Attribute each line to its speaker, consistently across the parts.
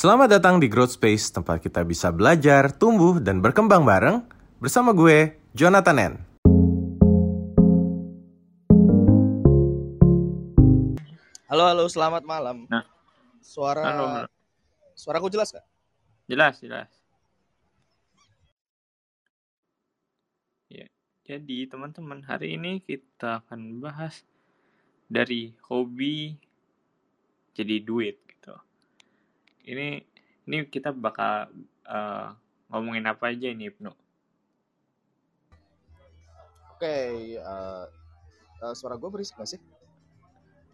Speaker 1: Selamat datang di Growth Space, tempat kita bisa belajar, tumbuh, dan berkembang bareng bersama gue, Jonathan N.
Speaker 2: Halo, halo, selamat malam.
Speaker 3: Nah.
Speaker 2: Suara
Speaker 3: Halo.
Speaker 2: Suaraku jelas gak?
Speaker 3: Jelas, jelas. Ya, jadi teman-teman, hari ini kita akan bahas dari hobi jadi duit. Ini ini kita bakal eh, ngomongin apa aja ini, Ibnu?
Speaker 2: Oke, eh, eh, suara gue berisik gak sih?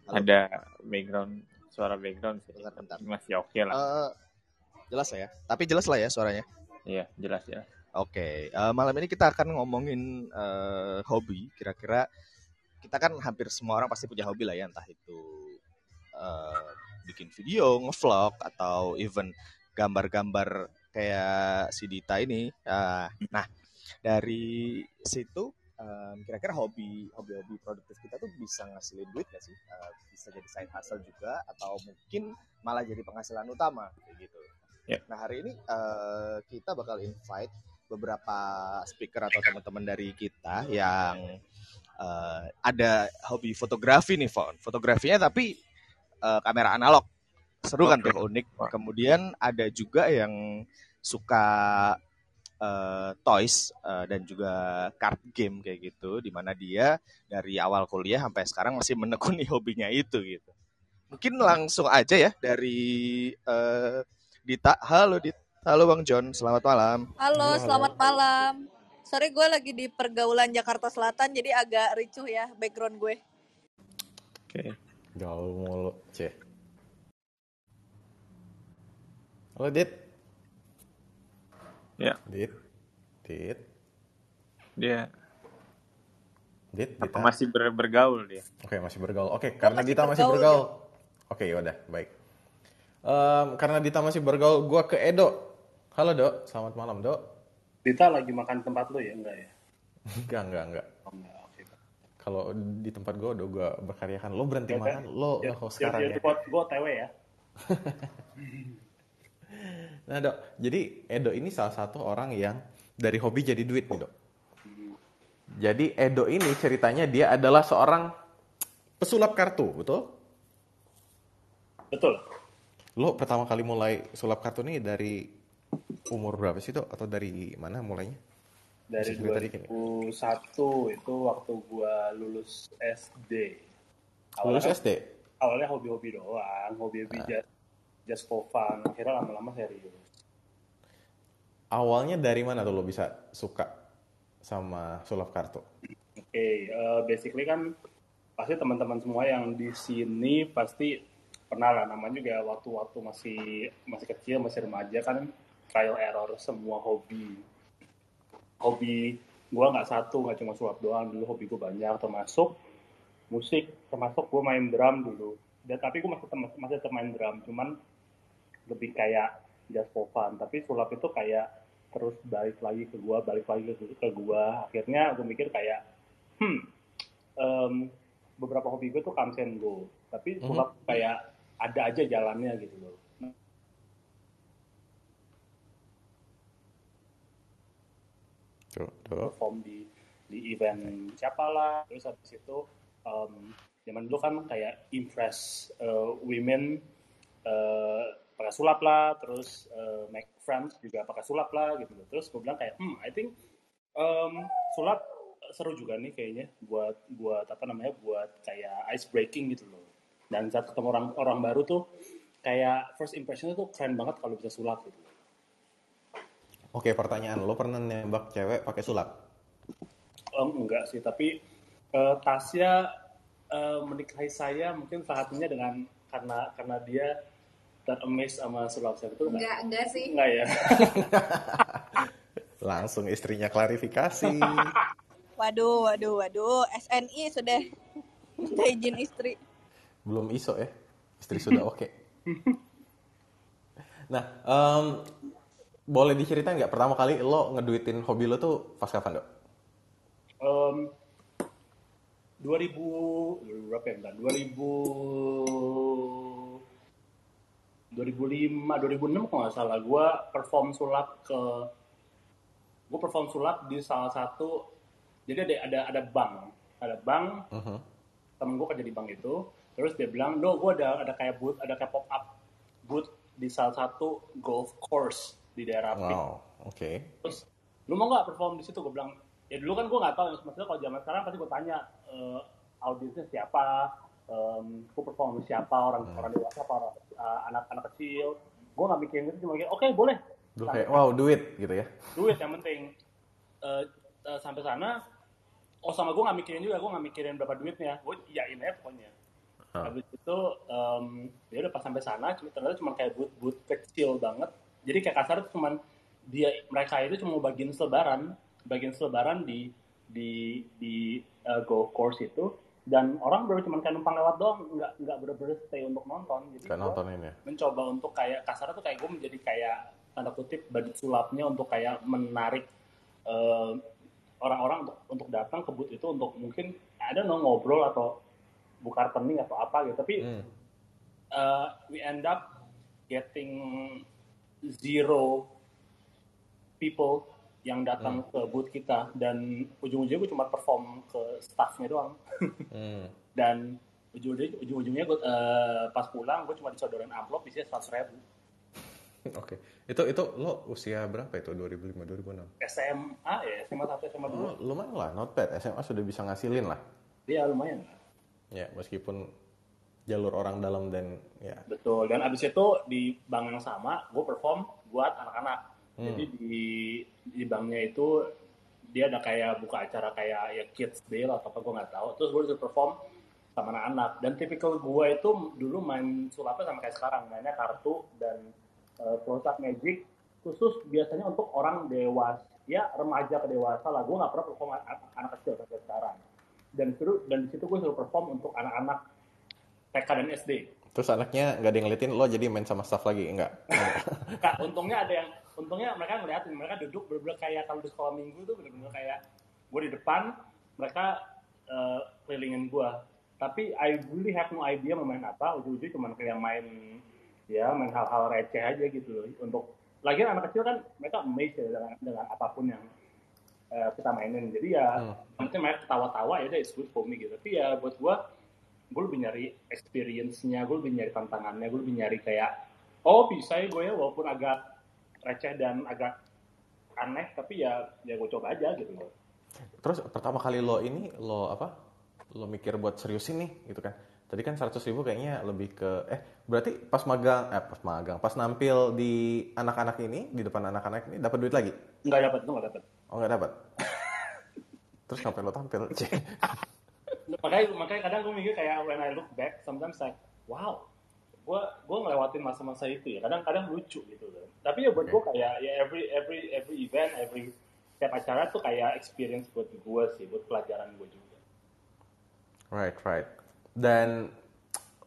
Speaker 2: Halo?
Speaker 3: Ada background suara background sih.
Speaker 2: Bentar, bentar.
Speaker 3: Masih oke lah.
Speaker 2: Eh, jelas lah ya? Tapi jelas lah ya suaranya?
Speaker 3: Iya, jelas jelas.
Speaker 2: Oke, eh, malam ini kita akan ngomongin eh, hobi. Kira-kira kita kan hampir semua orang pasti punya hobi lah ya, entah itu eh, bikin video, ngevlog, atau even gambar-gambar kayak si Dita ini. Ah, nah, dari situ em, kira-kira hobi hobi-hobi produktif kita tuh bisa ngasilin duit gak sih? Eh, bisa jadi side hustle juga atau mungkin malah jadi penghasilan utama kayak gitu.
Speaker 3: Ya.
Speaker 2: Nah hari ini eh, kita bakal invite beberapa speaker atau teman-teman dari kita yang eh, ada hobi fotografi nih, Fon. Fotografinya tapi eh, kamera analog. Seru kan
Speaker 3: Oke.
Speaker 2: tuh unik. Kemudian ada juga yang suka eh, toys eh, dan juga card game kayak gitu di mana dia dari awal kuliah sampai sekarang masih menekuni hobinya itu gitu. Mungkin langsung aja ya dari eh, Dita. Halo Dita. Halo Bang John, selamat malam.
Speaker 4: Halo,
Speaker 1: Halo,
Speaker 4: selamat malam. Sorry gue lagi di pergaulan Jakarta Selatan jadi agak ricuh ya background gue.
Speaker 3: Oke.
Speaker 1: Gaul mulu, C. Halo, Dit.
Speaker 3: Ya,
Speaker 1: Dit. Dit.
Speaker 3: dia
Speaker 1: Dit,
Speaker 3: apa
Speaker 1: Dita.
Speaker 3: masih ber- bergaul dia.
Speaker 1: Oke, masih bergaul. Oke, karena
Speaker 4: masih
Speaker 1: Dita masih
Speaker 4: bergaul,
Speaker 1: bergaul. Oke, yaudah, baik. Em, karena Dita masih bergaul, gua ke Edo. Halo, Dok. Selamat malam, Dok.
Speaker 5: Dita lagi makan tempat lu ya? Enggak ya?
Speaker 1: Enggak, enggak, enggak. Kalau di tempat gua udah gua berkaryakan. Lo berhenti
Speaker 5: Ya,
Speaker 1: makan, lo
Speaker 5: Ya,
Speaker 1: nge-host
Speaker 5: ya,
Speaker 1: sekarang
Speaker 5: ya,
Speaker 1: ya.
Speaker 5: gua, gua TW ya.
Speaker 1: Nah, Dok, jadi Edo ini salah satu orang yang dari hobi jadi duit nih, Dok. Jadi Edo ini ceritanya dia adalah seorang pesulap kartu, betul?
Speaker 5: Betul.
Speaker 1: Lo pertama kali mulai sulap kartu nih dari umur berapa sih, Dok? Atau dari mana mulainya?
Speaker 5: Dari
Speaker 1: Bisa cerita dikit nggak?
Speaker 5: 2001 itu waktu gua lulus SD.
Speaker 1: Lulus
Speaker 5: Awalnya,
Speaker 1: SD?
Speaker 5: awalnya hobi-hobi doang, hobi-hobi
Speaker 1: Ah.
Speaker 5: just, just for fun. Akhirnya lama-lama serius.
Speaker 1: Awalnya dari mana tuh lo bisa suka sama sulap kartu?
Speaker 5: Oke, eh, basically kan pasti teman-teman semua yang di sini pasti pernah lah namanya juga waktu-waktu masih masih kecil, masih remaja kan trial error semua hobi. Hobi gua nggak satu, nggak cuma sulap doang dulu hobi gua banyak termasuk musik, termasuk gua main drum dulu. Dan tapi gua masih tem- masih main drum, cuman lebih kayak just for fun. Tapi sulap itu kayak terus balik lagi ke gua, balik lagi ke, ke gua. Akhirnya gua mikir kayak, hmm, em, beberapa hobi gue tuh comes and go. Tapi sulap kayak ada aja jalannya gitu loh.
Speaker 1: Tuh.
Speaker 5: Perform di di event siapa lah. Terus habis itu em, zaman dulu kan kayak impress eh, women eh, pakai sulap lah, terus eh, make friends juga pakai sulap lah gitu. Terus gue bilang kayak, hmm, I think em, sulap seru juga nih kayaknya buat buat apa namanya buat kayak ice breaking gitu loh. Dan saat ketemu orang orang baru tuh kayak first impressionnya tuh keren banget kalau bisa sulap gitu.
Speaker 1: Oke, pertanyaan lo pernah nembak cewek pakai sulap?
Speaker 5: Em, enggak sih, tapi eh, Tasya eh, menikahi saya mungkin salah satunya dengan karena karena dia teramaze sama sulap saya betul nggak?
Speaker 6: Enggak, enggak sih.
Speaker 5: Enggak ya.
Speaker 1: Langsung istrinya klarifikasi.
Speaker 4: Waduh, waduh, waduh. SNI sudah minta izin istri.
Speaker 1: Belum iso ya. Istri sudah oke. Nah, em, boleh diceritain nggak pertama kali lo ngeduitin hobi lo tuh pas kapan, Dok?
Speaker 5: Em, 2000 berapa ya? Bentar, 2000 2005 2006 kalau nggak salah gue perform sulap ke gue perform sulap di salah satu jadi ada ada ada bank ada bank
Speaker 1: Mhm.
Speaker 5: temen gue kerja di bank itu terus dia bilang do gue ada ada kayak booth ada kayak pop up booth di salah satu golf course di daerah Pik.
Speaker 1: Wow, oke.
Speaker 5: terus lu mau nggak perform di situ? Gue bilang ya dulu kan gue nggak tahu maksudnya kalau zaman sekarang pasti gue tanya eh, audiensnya siapa um, gue perform siapa orang orang dewasa apa orang eh, anak-anak kecil. Gue nggak mikirin itu cuma mikir oke boleh.
Speaker 1: Lu kayak wow duit gitu ya.
Speaker 5: duit yang penting. Eh, eh, sampai sana oh sama gue nggak mikirin juga gue nggak mikirin berapa duitnya. Gue iyain aja pokoknya. Habis itu em, ya udah pas sampai sana cuma ternyata cuma kayak boot boot kecil banget jadi kayak kasar tuh cuman dia mereka itu cuma bagian selebaran bagian selebaran di di di eh, golf course itu dan orang baru cuma kayak numpang lewat doang nggak nggak bener-bener stay untuk nonton jadi
Speaker 1: Kayak nontonin ya.
Speaker 5: mencoba untuk kayak kasar tuh kayak gue menjadi kayak tanda kutip badut sulapnya untuk kayak menarik eh, orang-orang untuk untuk datang ke booth itu untuk mungkin ada no ngobrol atau buka rekening atau apa gitu tapi
Speaker 1: Hmm.
Speaker 5: eh, we end up getting zero people yang datang ke booth kita dan ujung-ujungnya gue cuma perform ke staffnya doang
Speaker 1: Hmm.
Speaker 5: dan ujung-ujungnya gue eh, pas pulang gue cuma disodorin amplop isinya seratus ribu
Speaker 1: Oke. Itu itu lo usia berapa itu? 2005 2006.
Speaker 5: SMA ya SMA satu SMA dua
Speaker 1: Oh, lumayan lah, not bad. SMA sudah bisa ngasilin lah.
Speaker 5: dia lumayan
Speaker 1: Ya, meskipun jalur orang dalam dan ya.
Speaker 5: betul dan abis itu di bank yang sama gue perform buat anak-anak.
Speaker 1: Hmm.
Speaker 5: jadi di di banknya itu dia ada kayak buka acara kayak ya kids day lah atau apa gue nggak tahu. Terus gue disuruh perform sama anak-anak. Dan tipikal gue itu dulu main sulapnya sama kayak sekarang mainnya kartu dan uh, magic khusus biasanya untuk orang dewasa. Ya remaja ke dewasa lah. Gue nggak pernah perform anak, anak kecil sampai sekarang. Dan seru dan di situ gue suruh perform untuk anak-anak TK dan SD
Speaker 1: Terus anaknya nggak ada yang ngeliatin lo jadi main sama staff lagi enggak?
Speaker 5: Kak, untungnya ada yang untungnya mereka ngeliatin mereka duduk bener-bener kayak kalau di sekolah minggu tuh bener-bener kayak gue di depan mereka eh, kelilingin gue tapi I really have no idea mau main apa ujung-ujung cuma kayak main ya main hal-hal receh aja gitu loh. Untuk lagian anak kecil kan mereka amazed ya dengan, dengan apa pun yang eh, kita mainin. Jadi ya
Speaker 1: Hmm.
Speaker 5: nanti mereka ketawa-tawa ya udah it's good for me gitu. Tapi ya buat gue gue lebih nyari experience-nya, gue lebih nyari tantangannya, gue lebih nyari kayak, oh bisa ya gue ya walaupun agak receh dan agak aneh, tapi ya ya gue coba aja gitu loh.
Speaker 1: Terus pertama kali lo ini lo apa? Lo mikir buat seriusin nih gitu kan? Tadi kan 100 ribu kayaknya lebih ke eh berarti pas magang eh pas magang pas nampil di anak-anak ini di depan anak-anak ini dapat duit lagi?
Speaker 5: Nggak dapat, nggak dapat.
Speaker 1: Oh nggak dapat. Terus ngapain lo tampil?
Speaker 5: Makanya makanya kadang gue mikir kayak when I look back, sometimes like, wow, gue gue ngelewatin masa-masa itu ya. Kadang-kadang lucu gitu loh. Tapi ya buat gue kayak ya every every every event, every setiap acara tuh kayak experience buat gue sih, buat pelajaran gue juga.
Speaker 1: Right, right. Dan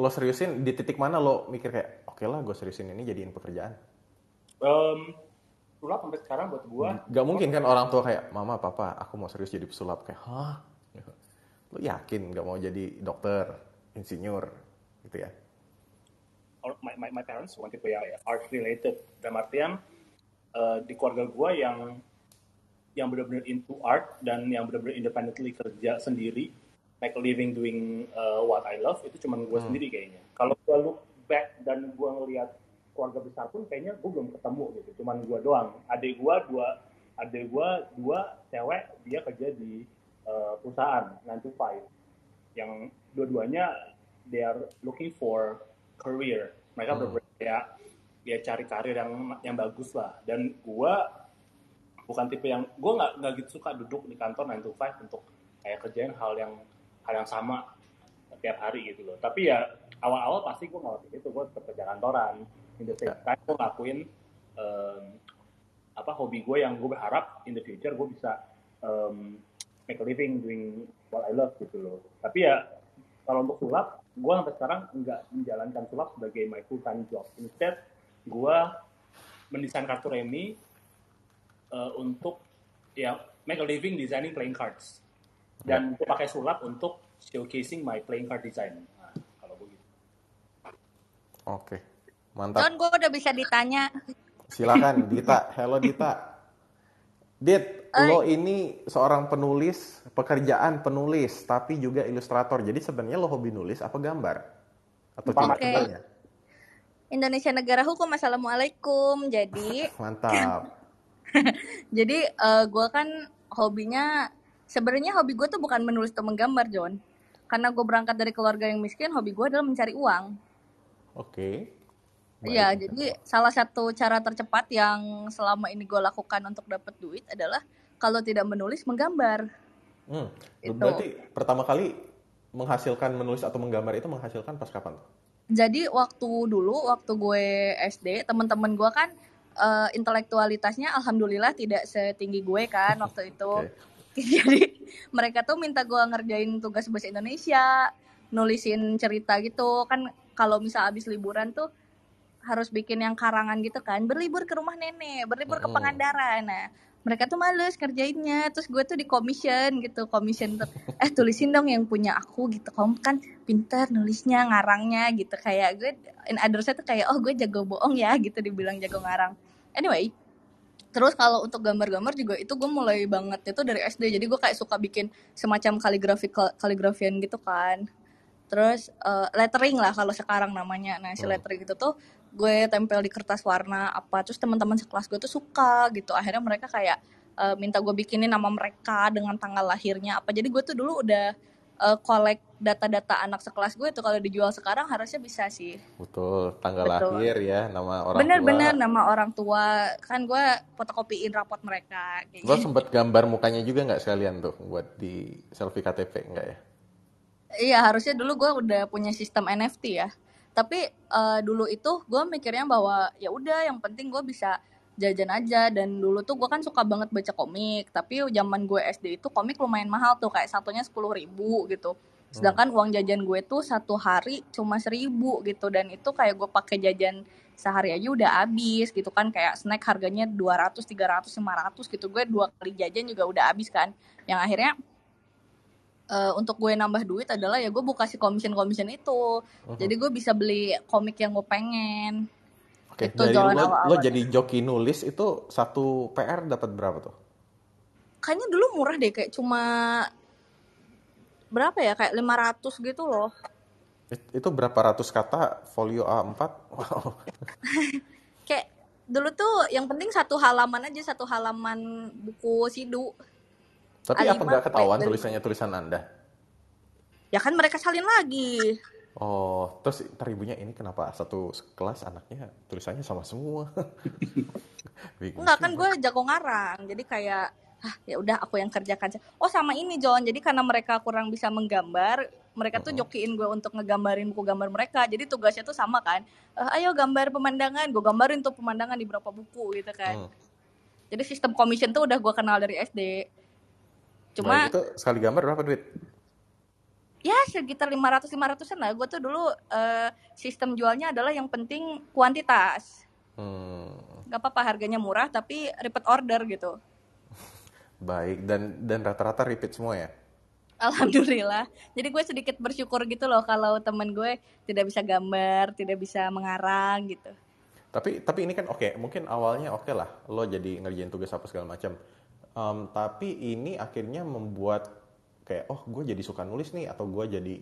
Speaker 1: lo seriusin di titik mana lo mikir kayak oke lah gue seriusin ini jadiin pekerjaan?
Speaker 5: Um, sulap sampai sekarang buat gue
Speaker 1: Gak mungkin kan orang tua kayak mama papa aku mau serius jadi pesulap kayak hah lo yakin gak mau jadi dokter insinyur gitu ya?
Speaker 5: My, my, my parents bukan tipe yang art related. Dalam artian eh, di keluarga gue yang yang benar-benar into art dan yang benar-benar independently kerja sendiri make a living doing uh, what I love itu cuma gue sendiri kayaknya. Kalau gue look back dan gue ngelihat keluarga besar pun kayaknya gue belum ketemu gitu. Cuman gue doang. Adik gue dua adik gue dua cewek dia kerja di uh, perusahaan 9 to 5 yang dua-duanya they are looking for career mereka
Speaker 1: Hmm.
Speaker 5: bener kayak ya cari karir yang yang bagus lah dan gua bukan tipe yang gua nggak nggak gitu suka duduk di kantor 9 to 5 untuk kayak kerjain hal yang hal yang sama tiap hari gitu loh tapi ya awal-awal pasti gua ngelakuin itu gua tetap kerja kantoran in the same
Speaker 1: Ya.
Speaker 5: time gua ngelakuin em, apa hobi gue yang gue berharap in the future gue bisa em, make a living doing what I love gitu loh tapi ya kalau untuk sulap gue sampai sekarang nggak menjalankan sulap sebagai my full time job instead gue mendesain kartu remi eh, untuk ya make a living designing playing cards dan gue pakai sulap untuk showcasing my playing card design nah, kalau gue gitu
Speaker 1: oke Mantap.
Speaker 4: John, gue udah bisa ditanya.
Speaker 1: Silakan Dita. Hello Dita. Dit. Lo ini seorang penulis, pekerjaan penulis, tapi juga ilustrator. Jadi sebenarnya lo hobi nulis apa gambar? Atau tidak keduanya?
Speaker 4: Indonesia Negara Hukum. Assalamualaikum. Jadi,
Speaker 1: Mantap.
Speaker 4: jadi eh, gue kan hobinya sebenarnya hobi gue tuh bukan menulis atau menggambar, John. Karena gue berangkat dari keluarga yang miskin, hobi gue adalah mencari uang.
Speaker 1: Oke. Baik.
Speaker 4: Iya, jadi salah satu cara tercepat yang selama ini gue lakukan untuk dapat duit adalah kalau tidak menulis, menggambar.
Speaker 1: Hmm.
Speaker 4: Itu.
Speaker 1: Berarti pertama kali menghasilkan menulis atau menggambar itu menghasilkan pas kapan?
Speaker 4: Jadi waktu dulu, waktu gue SD, teman-teman gue kan eh, intelektualitasnya alhamdulillah tidak setinggi gue kan waktu itu.
Speaker 1: Oke.
Speaker 4: Jadi mereka tuh minta gue ngerjain tugas bahasa Indonesia, nulisin cerita gitu. Kan kalau misal abis liburan tuh harus bikin yang karangan gitu kan. Berlibur ke rumah nenek, berlibur ke. Pangandaran. Nah, mereka tuh males kerjainnya. Terus gue tuh di commission gitu, commission tuh, eh tulisin dong yang punya aku gitu. Kamu kan pintar nulisnya, ngarangnya gitu. Kayak gue, in others tuh kayak, oh gue jago bohong ya gitu dibilang jago ngarang. Anyway, Terus kalau untuk gambar-gambar juga itu gue mulai banget itu dari SD. Jadi gue kayak suka bikin semacam kaligrafi kaligrafian gitu kan. Terus eh, lettering lah kalau sekarang namanya. Nah, si
Speaker 1: Hmm.
Speaker 4: lettering itu tuh gue tempel di kertas warna apa. Terus teman-teman sekelas gue tuh suka gitu. Akhirnya mereka kayak eh, minta gue bikinin nama mereka dengan tanggal lahirnya apa. Jadi gue tuh dulu udah collect data-data anak sekelas gue tuh kalau dijual sekarang harusnya bisa sih.
Speaker 1: Betul, tanggal
Speaker 4: Betul.
Speaker 1: lahir ya, nama orang
Speaker 4: Bener-bener nama orang tua kan gue fotokopiin rapot mereka kayak
Speaker 1: Lo
Speaker 4: gitu.
Speaker 1: sempet gambar mukanya juga nggak sekalian tuh buat di selfie KTP enggak ya?
Speaker 4: Iya harusnya dulu gue udah punya sistem NFT ya. Tapi eh, dulu itu gue mikirnya bahwa ya udah yang penting gue bisa jajan aja. Dan dulu tuh gue kan suka banget baca komik. Tapi zaman gue SD itu komik lumayan mahal tuh kayak satunya sepuluh ribu gitu. Sedangkan uang jajan gue tuh satu hari cuma seribu gitu. Dan itu kayak gue pakai jajan sehari aja udah habis gitu kan. Kayak snack harganya 200, 300, 500 gitu. Gue dua kali jajan juga udah habis kan. Yang akhirnya eh, untuk gue nambah duit adalah ya gue buka si commission commission itu
Speaker 1: Mhm.
Speaker 4: jadi gue bisa beli komik yang gue pengen
Speaker 1: Oke,
Speaker 4: Itu
Speaker 1: dari
Speaker 4: jalan
Speaker 1: lo, lo jadi joki nulis itu satu PR dapat berapa tuh?
Speaker 4: kayaknya dulu murah deh kayak cuma berapa ya kayak 500 gitu loh
Speaker 1: It- Itu berapa ratus kata folio A4? Wow.
Speaker 4: kayak dulu tuh yang penting satu halaman aja satu halaman buku sidu
Speaker 1: Tapi
Speaker 4: A5
Speaker 1: apa nggak ketahuan tulisannya tulisan Anda?
Speaker 4: ya kan mereka salin lagi.
Speaker 1: Oh, terus ntar ibunya ini kenapa satu kelas anaknya tulisannya sama semua?
Speaker 4: Enggak kan gue jago ngarang. Jadi kayak ah ya udah aku yang kerjakan oh sama ini John jadi karena mereka kurang bisa menggambar mereka tuh jokiin gue untuk ngegambarin buku gambar mereka. Jadi tugasnya tuh sama kan. Eh, ayo gambar pemandangan. Gue gambarin tuh pemandangan di berapa buku gitu kan.
Speaker 1: Hmm.
Speaker 4: jadi sistem commission tuh udah gue kenal dari SD cuma
Speaker 1: Baik, itu sekali gambar berapa duit?
Speaker 4: ya sekitar 500 500an lah gue tuh dulu eh, sistem jualnya adalah yang penting kuantitas
Speaker 1: Hmm,
Speaker 4: gak apa-apa harganya murah tapi repeat order gitu
Speaker 1: baik dan dan rata-rata repeat semua ya.
Speaker 4: Alhamdulillah. Jadi gue sedikit bersyukur gitu loh kalau temen gue tidak bisa gambar, tidak bisa mengarang gitu.
Speaker 1: Tapi tapi ini kan oke, mungkin awalnya oke lah, lo jadi ngerjain tugas apa segala macam. Em, tapi ini akhirnya membuat kayak oh gue jadi suka nulis nih atau gue jadi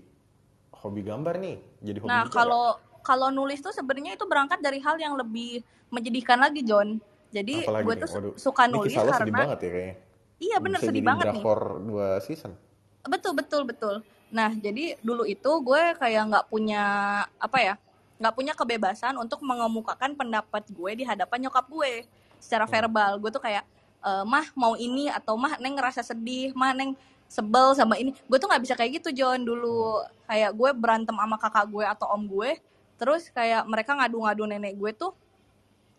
Speaker 1: hobi gambar nih, jadi hobi
Speaker 4: Nah kalau kalau nulis tuh sebenarnya itu berangkat dari hal yang lebih menyedihkan lagi John. Jadi gue tuh
Speaker 1: waduh,
Speaker 4: suka
Speaker 1: ini
Speaker 4: nulis
Speaker 1: lo sedih
Speaker 4: karena
Speaker 1: banget ya kayaknya.
Speaker 4: iya bener
Speaker 1: Bisa
Speaker 4: sedih banget nih.
Speaker 1: dua season.
Speaker 4: Betul betul betul. Nah jadi dulu itu gue kayak nggak punya apa ya, nggak punya kebebasan untuk mengemukakan pendapat gue di hadapan nyokap gue secara
Speaker 1: Hmm.
Speaker 4: verbal. Gue tuh kayak "Eh, mah mau ini atau mah neng ngerasa sedih, mah neng sebel sama ini. Gue tuh nggak bisa kayak gitu John dulu. Kayak gue berantem sama kakak gue atau om gue, terus kayak mereka ngadu-ngadu nenek gue tuh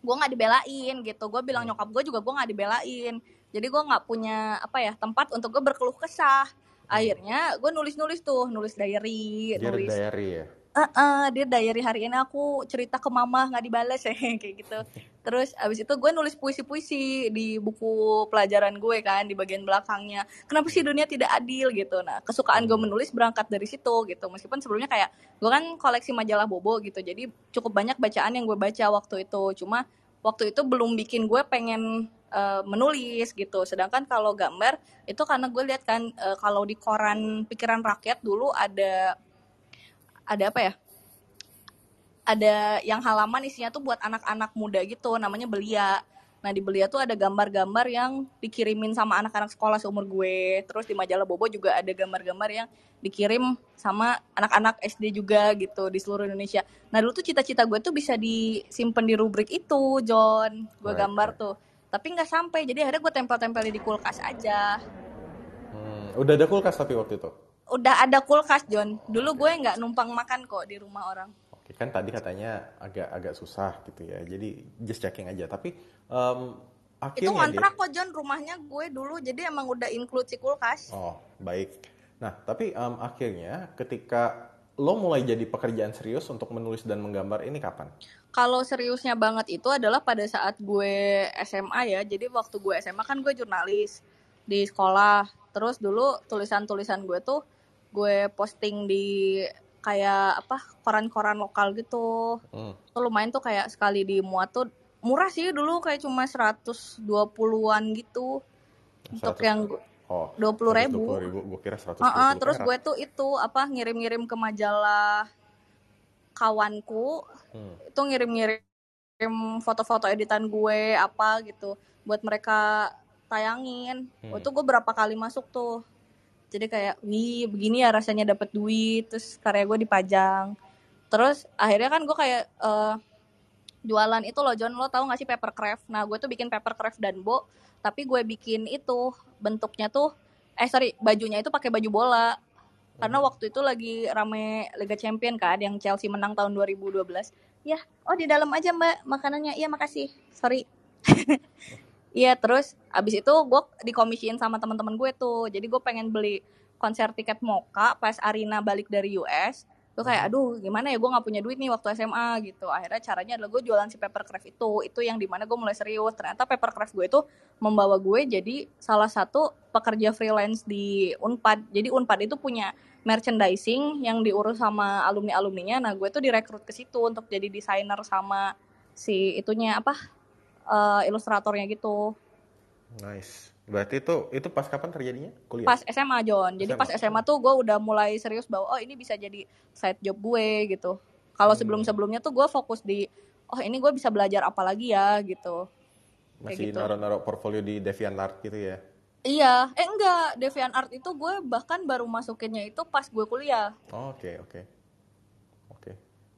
Speaker 4: gue nggak dibelain gitu gue bilang nyokap gue juga gue nggak dibelain jadi gue nggak punya apa ya tempat untuk gue berkeluh kesah akhirnya gue nulis nulis tuh nulis diary
Speaker 1: Dia
Speaker 4: nulis
Speaker 1: diary ya.
Speaker 4: Eh eh, dia diary hari ini aku cerita ke mama nggak dibales ya kayak gitu. Terus abis itu gue nulis puisi-puisi di buku pelajaran gue kan di bagian belakangnya. Kenapa sih dunia tidak adil gitu. Nah kesukaan gue menulis berangkat dari situ gitu. Meskipun sebelumnya kayak gue kan koleksi majalah bobo gitu. Jadi cukup banyak bacaan yang gue baca waktu itu. Cuma waktu itu belum bikin gue pengen uh, menulis gitu. Sedangkan kalau gambar itu karena gue lihat kan uh, kalau di koran pikiran rakyat dulu ada ada apa ya? Ada yang halaman isinya tuh buat anak-anak muda gitu namanya belia. Nah di belia tuh ada gambar-gambar yang dikirimin sama anak-anak sekolah seumur gue. Terus di majalah bobo juga ada gambar-gambar yang dikirim sama anak-anak SD juga gitu di seluruh Indonesia. Nah dulu tuh cita-cita gue tuh bisa disimpan di rubrik itu John. Gue gambar tuh. Tapi nggak sampai. Jadi akhirnya gue tempel-tempelin di kulkas aja.
Speaker 1: Hmm, udah ada kulkas tapi waktu itu
Speaker 4: udah ada kulkas John. Dulu gue nggak numpang makan kok di rumah orang.
Speaker 1: Oke kan tadi katanya agak agak susah gitu ya. Jadi just checking aja. Tapi um, akhirnya
Speaker 4: itu ngontrak kok John rumahnya gue dulu. Jadi emang udah include si kulkas.
Speaker 1: Oh baik. Nah tapi um, akhirnya ketika lo mulai jadi pekerjaan serius untuk menulis dan menggambar ini kapan?
Speaker 4: Kalau seriusnya banget itu adalah pada saat gue SMA ya. Jadi waktu gue SMA kan gue jurnalis di sekolah. Terus dulu tulisan-tulisan gue tuh gue posting di kayak apa koran-koran lokal gitu. Hmm. Tuh lumayan tuh kayak sekali di muat tuh murah sih dulu kayak cuma 120-an gitu. 100, untuk yang oh, 20 ribu. ribu.
Speaker 1: Gue kira 100
Speaker 4: uh -uh, Terus gue tuh itu apa ngirim-ngirim ke majalah kawanku. Hmm. Itu ngirim-ngirim foto-foto editan gue apa gitu buat mereka tayangin. Hmm. Itu gue berapa kali masuk tuh jadi kayak wih begini ya rasanya dapat duit. Terus karya gue dipajang. Terus akhirnya kan gue kayak uh, jualan itu loh John lo tau gak sih papercraft nah gue tuh bikin papercraft dan bo tapi gue bikin itu bentuknya tuh eh sorry bajunya itu pakai baju bola. Karena hmm. waktu itu lagi rame Liga Champion kan yang Chelsea menang tahun 2012 ya oh di dalam aja mbak makanannya. Iya makasih. Sorry Iya terus abis itu gue dikomisiin sama teman-teman gue tuh. Jadi gue pengen beli konser tiket Moka pas Arina balik dari US gue kayak aduh gimana ya? Gue nggak punya duit nih waktu SMA gitu. Akhirnya caranya adalah gue jualan si papercraft itu. Itu yang di mana gue mulai serius. Ternyata papercraft gue itu membawa gue jadi salah satu pekerja freelance di Unpad. Jadi Unpad itu punya merchandising yang diurus sama alumni alumninya nah gue tuh direkrut ke situ untuk jadi desainer sama si itunya apa uh, ilustratornya gitu.
Speaker 1: Nice. Berarti itu itu pas kapan terjadinya? Kuliah.
Speaker 4: Pas SMA John. Jadi SMA. pas SMA tuh gue udah mulai serius bahwa oh ini bisa jadi side job gue gitu. Kalau hmm. sebelum-sebelumnya tuh gue fokus di oh ini gue bisa belajar apa lagi ya gitu.
Speaker 1: Masih gitu. naruh-naruh portfolio di DeviantArt gitu ya?
Speaker 4: Iya, eh enggak, DeviantArt itu gue bahkan baru masukinnya itu pas gue kuliah.
Speaker 1: Oke, oh, oke. Okay, okay.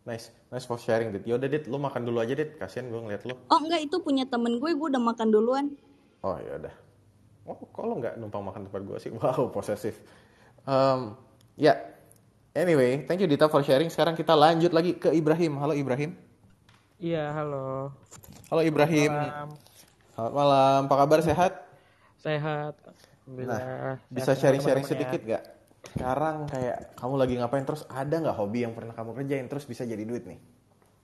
Speaker 1: Nice, nice for sharing, Dit. Yaudah, Dit, lu makan dulu aja, Dit. Kasian gue ngeliat lu.
Speaker 4: Oh, enggak, itu punya temen gue, gue udah makan duluan.
Speaker 1: Oh, ya udah. Oh, kok lo nggak numpang makan tempat gue sih? Wow, posesif. Um, ya, yeah. anyway, thank you Dita for sharing. Sekarang kita lanjut lagi ke Ibrahim. Halo Ibrahim.
Speaker 6: Iya, halo.
Speaker 1: Halo Ibrahim. Selamat malam. Selamat malam. Apa kabar sehat?
Speaker 6: Sehat.
Speaker 1: Nah, bisa sharing-sharing sedikit ya. gak? Sekarang kayak kamu lagi ngapain terus ada nggak hobi yang pernah kamu kerjain terus bisa jadi duit nih?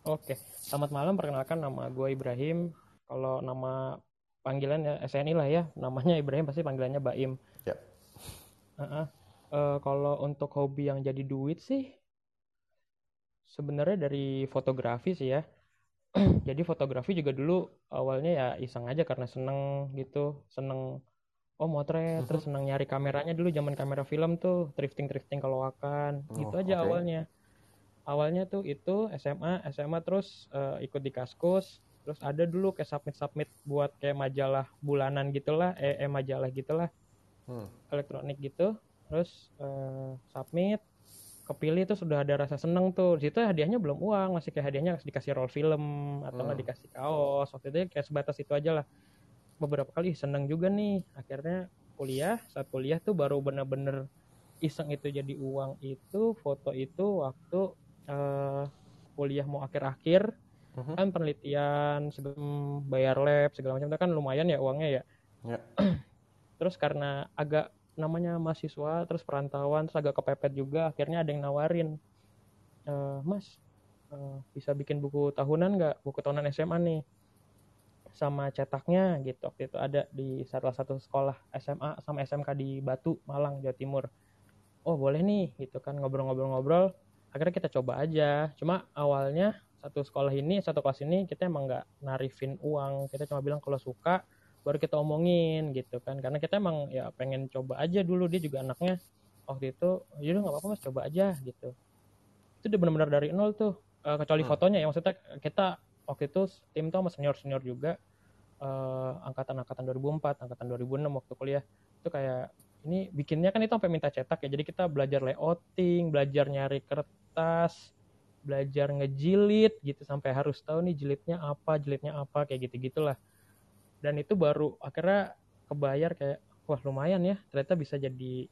Speaker 6: Oke, selamat malam. Perkenalkan nama gue Ibrahim. Kalau nama panggilan ya SNI lah ya, namanya Ibrahim pasti panggilannya Baim. Ya. Uh -uh. Uh, kalau untuk hobi yang jadi duit sih, sebenarnya dari fotografi sih ya. jadi fotografi juga dulu awalnya ya iseng aja karena seneng gitu, seneng oh motret terus senang nyari kameranya. Dulu zaman kamera film tuh drifting drifting kalau akan. Oh, gitu aja okay. awalnya. Awalnya tuh itu SMA SMA terus uh, ikut di kaskus. Terus ada dulu kayak submit submit buat kayak majalah bulanan gitulah eh, eh majalah gitulah. Hmm. elektronik gitu. Terus uh, submit kepilih tuh sudah ada rasa seneng tuh. Di situ hadiahnya belum uang masih kayak hadiahnya dikasih roll film atau nggak hmm. dikasih kaos. Waktu itu kayak sebatas itu aja lah beberapa kali seneng juga nih. Akhirnya kuliah saat kuliah tuh baru bener-bener iseng itu jadi uang itu foto itu waktu uh, kuliah mau akhir-akhir. Uh-huh. kan penelitian sebelum bayar lab segala macam itu kan lumayan ya uangnya ya. Yeah. terus karena agak namanya mahasiswa terus perantauan terus agak kepepet juga akhirnya ada yang nawarin "Eh, mas eh, bisa bikin buku tahunan nggak? Buku tahunan SMA nih sama cetaknya gitu. Waktu itu ada di salah satu sekolah SMA sama SMK di Batu Malang Jawa Timur. Oh boleh nih gitu kan ngobrol-ngobrol-ngobrol. Akhirnya kita coba aja. Cuma awalnya satu sekolah ini satu kelas ini kita emang nggak narifin uang. Kita cuma bilang kalau suka baru kita omongin gitu kan. Karena kita emang ya pengen coba aja dulu. Dia juga anaknya waktu itu yaudah nggak apa-apa mas coba aja gitu. Itu udah benar-benar dari nol tuh Eh, kecuali
Speaker 1: Hmm.
Speaker 6: fotonya ya. Maksudnya kita waktu itu tim tuh sama senior senior juga. Eh, angkatan angkatan 2004 angkatan 2006 waktu kuliah. Itu kayak ini bikinnya kan itu sampai minta cetak ya. Jadi kita belajar layouting belajar nyari kertas belajar ngejilid gitu. Sampai harus tahu nih jilidnya apa jilidnya apa kayak gitu gitulah dan itu baru akhirnya kebayar kayak wah lumayan ya. Ternyata bisa jadi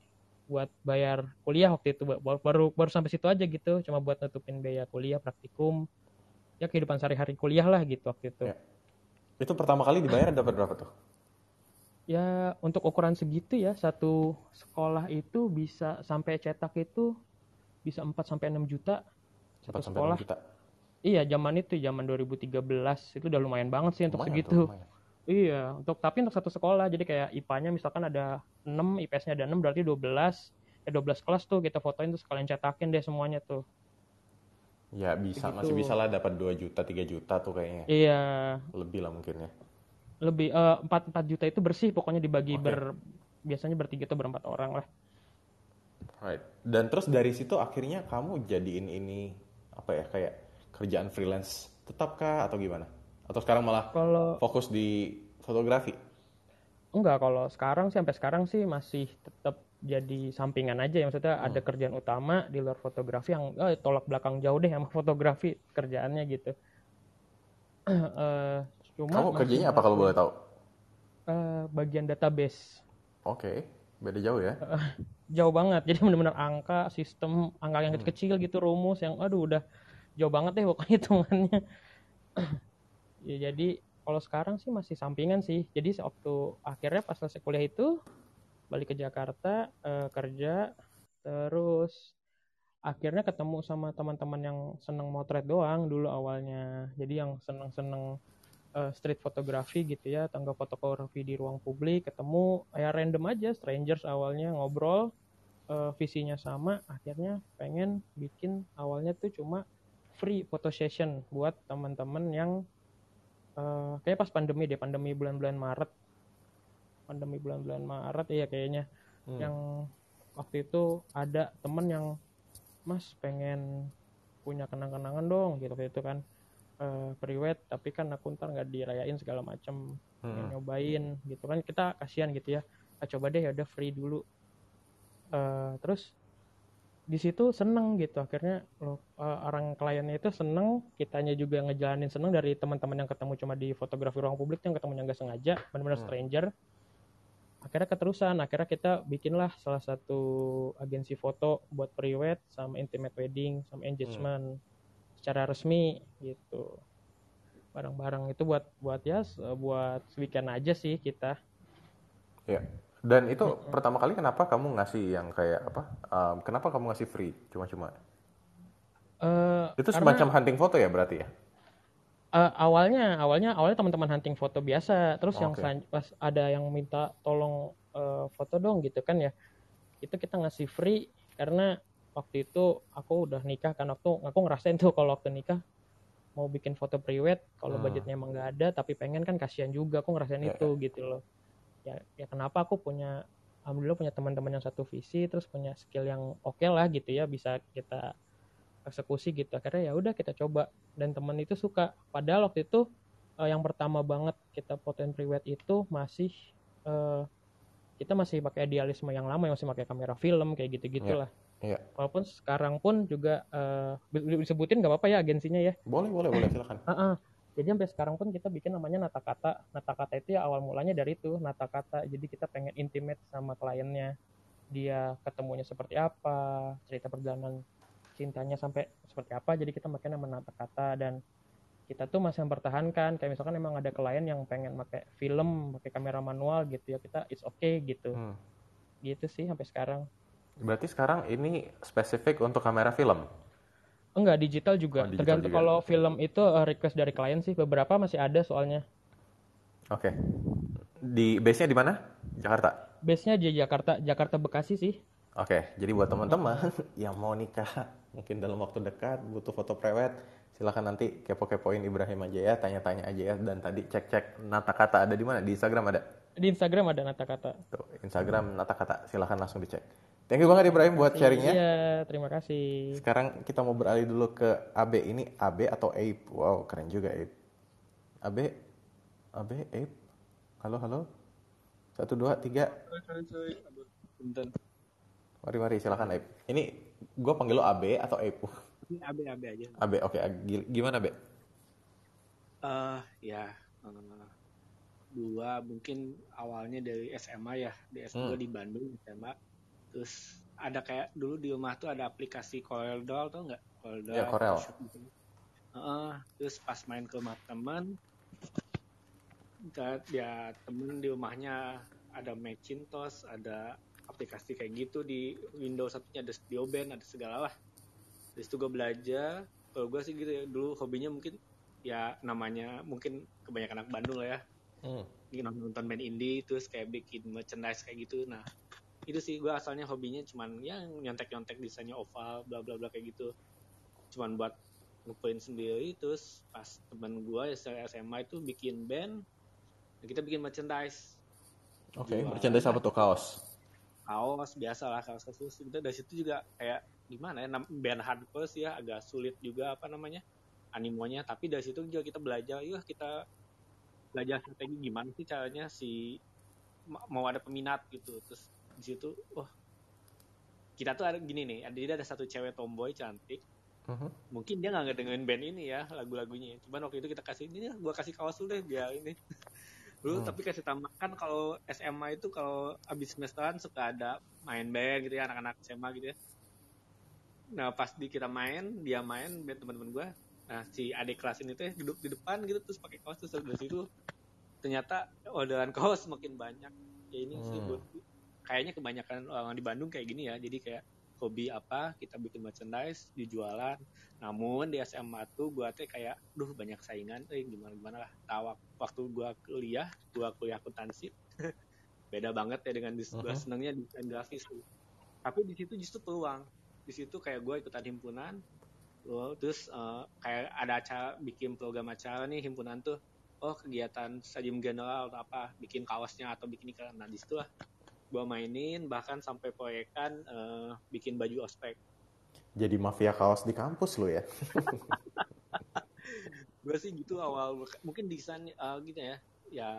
Speaker 6: buat bayar kuliah waktu itu. Baru, baru sampai situ aja gitu. Cuma buat nutupin biaya kuliah praktikum ya kehidupan sehari-hari kuliah lah gitu waktu itu
Speaker 1: Ya. Itu pertama kali dibayar dapat berapa tuh?
Speaker 6: ya untuk ukuran segitu ya satu sekolah itu bisa sampai cetak itu bisa 4 sampai 6 juta
Speaker 1: 4
Speaker 6: satu sekolah
Speaker 1: 6 juta.
Speaker 6: iya zaman itu zaman 2013 itu udah lumayan banget sih untuk
Speaker 1: Lumayan
Speaker 6: segitu
Speaker 1: tuh, lumayan.
Speaker 6: Iya, untuk tapi untuk satu sekolah. Jadi kayak IPA-nya misalkan ada 6, IPS-nya ada 6 berarti 12. Ya 12 kelas tuh kita fotoin tuh sekalian cetakin deh semuanya tuh.
Speaker 1: Ya bisa,
Speaker 6: Begitu.
Speaker 1: masih bisa lah dapat 2 juta, 3 juta tuh kayaknya.
Speaker 6: Iya,
Speaker 1: Lebih lah mungkin ya.
Speaker 6: lebih eh, 4 4 juta itu bersih pokoknya dibagi
Speaker 1: Oke.
Speaker 6: ber biasanya bertiga tuh berempat orang lah.
Speaker 1: Right. Dan terus dari situ akhirnya kamu jadiin ini apa ya kayak kerjaan freelance tetap kah atau gimana? Atau sekarang malah
Speaker 6: Kalau
Speaker 1: fokus di fotografi?
Speaker 6: enggak kalau sekarang sih sampai sekarang sih masih tetap jadi sampingan aja ya maksudnya ada
Speaker 1: Hmm.
Speaker 6: kerjaan utama di luar fotografi yang eh, tolak belakang jauh deh sama fotografi kerjaannya gitu. Eh, cuma
Speaker 1: Kamu kerjanya apa kalau boleh tahu?
Speaker 6: eh, bagian database.
Speaker 1: Oke, beda jauh ya.
Speaker 6: jauh banget jadi benar-benar angka sistem angka yang
Speaker 1: Hmm.
Speaker 6: kecil-kecil gitu rumus yang aduh udah jauh banget deh pokoknya hitungannya ya jadi kalau sekarang sih masih sampingan sih jadi waktu akhirnya pas selesai kuliah itu balik ke Jakarta eh, kerja terus akhirnya ketemu sama teman-teman yang seneng motret doang dulu awalnya. Jadi yang seneng-seneng eh, street fotografi gitu ya tangga fotografi di ruang publik ketemu ya random aja strangers awalnya ngobrol eh, visinya sama akhirnya pengen bikin awalnya tuh cuma free photo session buat teman-teman yang eh, kayak pas pandemi deh pandemi bulan-bulan Maret pandemi bulan-bulan Maret iya kayaknya
Speaker 1: Hmm.
Speaker 6: yang waktu itu ada temen yang mas pengen punya kenang-kenangan dong gitu gitu kan eh priwet tapi kan aku ntar nggak dirayain segala macam pengen
Speaker 1: Hmm.
Speaker 6: nyobain gitu kan kita kasihan gitu ya ah, coba deh ya udah free dulu Eh terus di situ seneng gitu akhirnya lo eh, orang kliennya itu seneng kitanya juga ngejalanin seneng dari teman-teman yang ketemu cuma di fotografi ruang publik yang ketemu yang nggak sengaja benar-benar
Speaker 1: Hmm.
Speaker 6: stranger akhirnya keterusan akhirnya kita bikinlah salah satu agensi foto buat pre-wed sama intimate wedding sama engagement secara resmi gitu barang-barang itu buat buat ya buat weekend aja sih kita
Speaker 1: Ya. Dan itu pertama kali kenapa kamu ngasih yang kayak apa? um, kenapa kamu ngasih free cuma-cuma?
Speaker 6: Eh,
Speaker 1: Itu
Speaker 6: karena-
Speaker 1: semacam hunting foto ya berarti ya?
Speaker 6: Eh, awalnya awalnya awalnya teman-teman hunting foto biasa terus yang
Speaker 1: Oke.
Speaker 6: selan- pas ada yang minta tolong eh, foto dong gitu kan ya itu kita ngasih free karena waktu itu aku udah nikah kan waktu aku ngerasain tuh kalau waktu nikah mau bikin foto priwet kalau
Speaker 1: Hmm.
Speaker 6: budgetnya emang nggak ada tapi pengen kan kasihan juga aku ngerasain
Speaker 1: Ya,
Speaker 6: itu gitu loh ya ya kenapa aku punya alhamdulillah punya teman-teman yang satu visi terus punya skill yang oke lah gitu ya bisa kita eksekusi gitu akhirnya ya udah kita coba dan temen itu suka padahal waktu itu eh, yang pertama banget kita fotoin priwet itu masih eh, kita masih pakai idealisme yang lama masih pakai kamera film kayak gitu gitulah
Speaker 1: Iya.
Speaker 6: walaupun sekarang pun juga di- disebutin nggak apa-apa ya agensinya ya
Speaker 1: Boleh, boleh, boleh silakan.
Speaker 6: Ah, ah. Jadi sampai sekarang pun kita bikin namanya nata kata. Nata kata itu ya awal mulanya dari itu nata kata. Jadi kita pengen intimate sama kliennya. Dia ketemunya seperti apa, cerita perjalanan cintanya sampai seperti apa. Jadi kita pakai nama nata kata dan kita tuh masih mempertahankan kayak misalkan emang ada klien yang pengen pakai film, pakai kamera manual gitu ya kita it's okay gitu.
Speaker 1: Hmm.
Speaker 6: Gitu sih sampai sekarang.
Speaker 1: Berarti sekarang ini spesifik untuk kamera film.
Speaker 6: Enggak, digital juga.
Speaker 1: Oh, digital
Speaker 6: Tergantung
Speaker 1: juga.
Speaker 6: kalau film itu eh, request dari klien sih. Beberapa masih ada soalnya.
Speaker 1: Oke. Di base-nya di mana? Jakarta.
Speaker 6: Base-nya di Jakarta, Jakarta Bekasi sih.
Speaker 1: Oke, jadi buat teman-teman yang mau nikah mungkin dalam waktu dekat butuh foto prewed, silakan nanti kepo-kepoin Ibrahim aja ya, tanya-tanya aja ya dan tadi cek-cek nata kata ada di mana? Di Instagram ada.
Speaker 6: Di Instagram ada nata kata.
Speaker 1: Tuh, Instagram nata kata, silakan langsung dicek. Thank you banget Ibrahim buat sharingnya.
Speaker 6: Iya, terima kasih.
Speaker 1: Sekarang kita mau beralih dulu ke AB ini AB atau Ape. Wow, keren juga Ape. AB, AB, Ape. Halo, halo. Satu, dua, tiga.
Speaker 7: Punten.
Speaker 1: Mari, mari, silakan Ape. Ini gue panggil lo AB atau Ape?
Speaker 7: Ini AB-AB aja.
Speaker 1: AB, oke. G- Gimana, AB?
Speaker 7: eh ya, eh, gua mungkin awalnya dari SMA ya, di S2
Speaker 1: Hmm.
Speaker 7: di Bandung SMA. Terus ada kayak dulu di rumah tuh ada aplikasi Corel Doll tau nggak? Corel Doll.
Speaker 1: Iya, Corel.
Speaker 7: Heeh, terus pas main ke rumah teman, ya temen di rumahnya ada Macintosh, ada aplikasi kayak gitu di Windows satunya ada Studio Band, ada segala lah. Dari situ gue belajar, kalau gue sih gitu ya, dulu hobinya mungkin ya namanya mungkin kebanyakan anak Bandung lah ya,
Speaker 1: Hmm.
Speaker 7: Bikin nonton band indie, terus kayak bikin merchandise kayak gitu. Nah, itu sih gue asalnya hobinya cuman ya nyontek-nyontek desainnya oval, bla bla bla kayak gitu. Cuman buat ngeprint sendiri, terus pas temen gue ya SMA itu bikin band, kita bikin merchandise
Speaker 1: Oke,
Speaker 7: Jualan.
Speaker 1: merchandise apa tuh? Kaos?
Speaker 7: Kaos biasa lah kaos kaos kita dari situ juga kayak gimana ya band hardcore sih ya agak sulit juga apa namanya animonya. Tapi dari situ juga kita belajar yuk kita belajar strategi gimana sih caranya si ma- mau ada peminat gitu. Terus di situ wah kita tuh ada gini nih ada jadi ada satu cewek tomboy cantik.
Speaker 1: Mhm.
Speaker 7: mungkin dia nggak ngedengerin band ini ya lagu-lagunya. Cuman waktu itu kita kasih ini gua kasih kaos dulu deh biar ini dulu
Speaker 1: Hmm.
Speaker 7: tapi kasih tambahkan kalau SMA itu kalau abis semesteran suka ada main band gitu ya anak-anak SMA gitu ya nah pas di kita main dia main band teman-teman gua nah si adik kelas ini tuh duduk di depan gitu terus pakai kaos terus dari situ ternyata orderan kaos makin banyak ya ini sih
Speaker 1: Hmm.
Speaker 7: buat kayaknya kebanyakan orang di Bandung kayak gini ya jadi kayak hobi apa kita bikin merchandise dijualan. Namun di SMA tuh gua teh kayak duh banyak saingan. Eh gimana gimana lah. Tahu waktu gua kuliah gua kuliah akuntansi beda banget ya dengan gua
Speaker 1: Mhm.
Speaker 7: senangnya desain grafis tuh. Tapi di situ justru peluang. Di situ kayak gua ikutan himpunan terus eh, kayak ada acara bikin program acara nih himpunan tuh. Oh kegiatan stadium general atau apa bikin kaosnya atau bikin iklan. Nah di gua mainin bahkan sampai proyekan eh, bikin baju ospek
Speaker 1: Jadi mafia kaos di kampus lu ya?
Speaker 7: gue sih gitu awal mungkin desain eh, gitu ya ya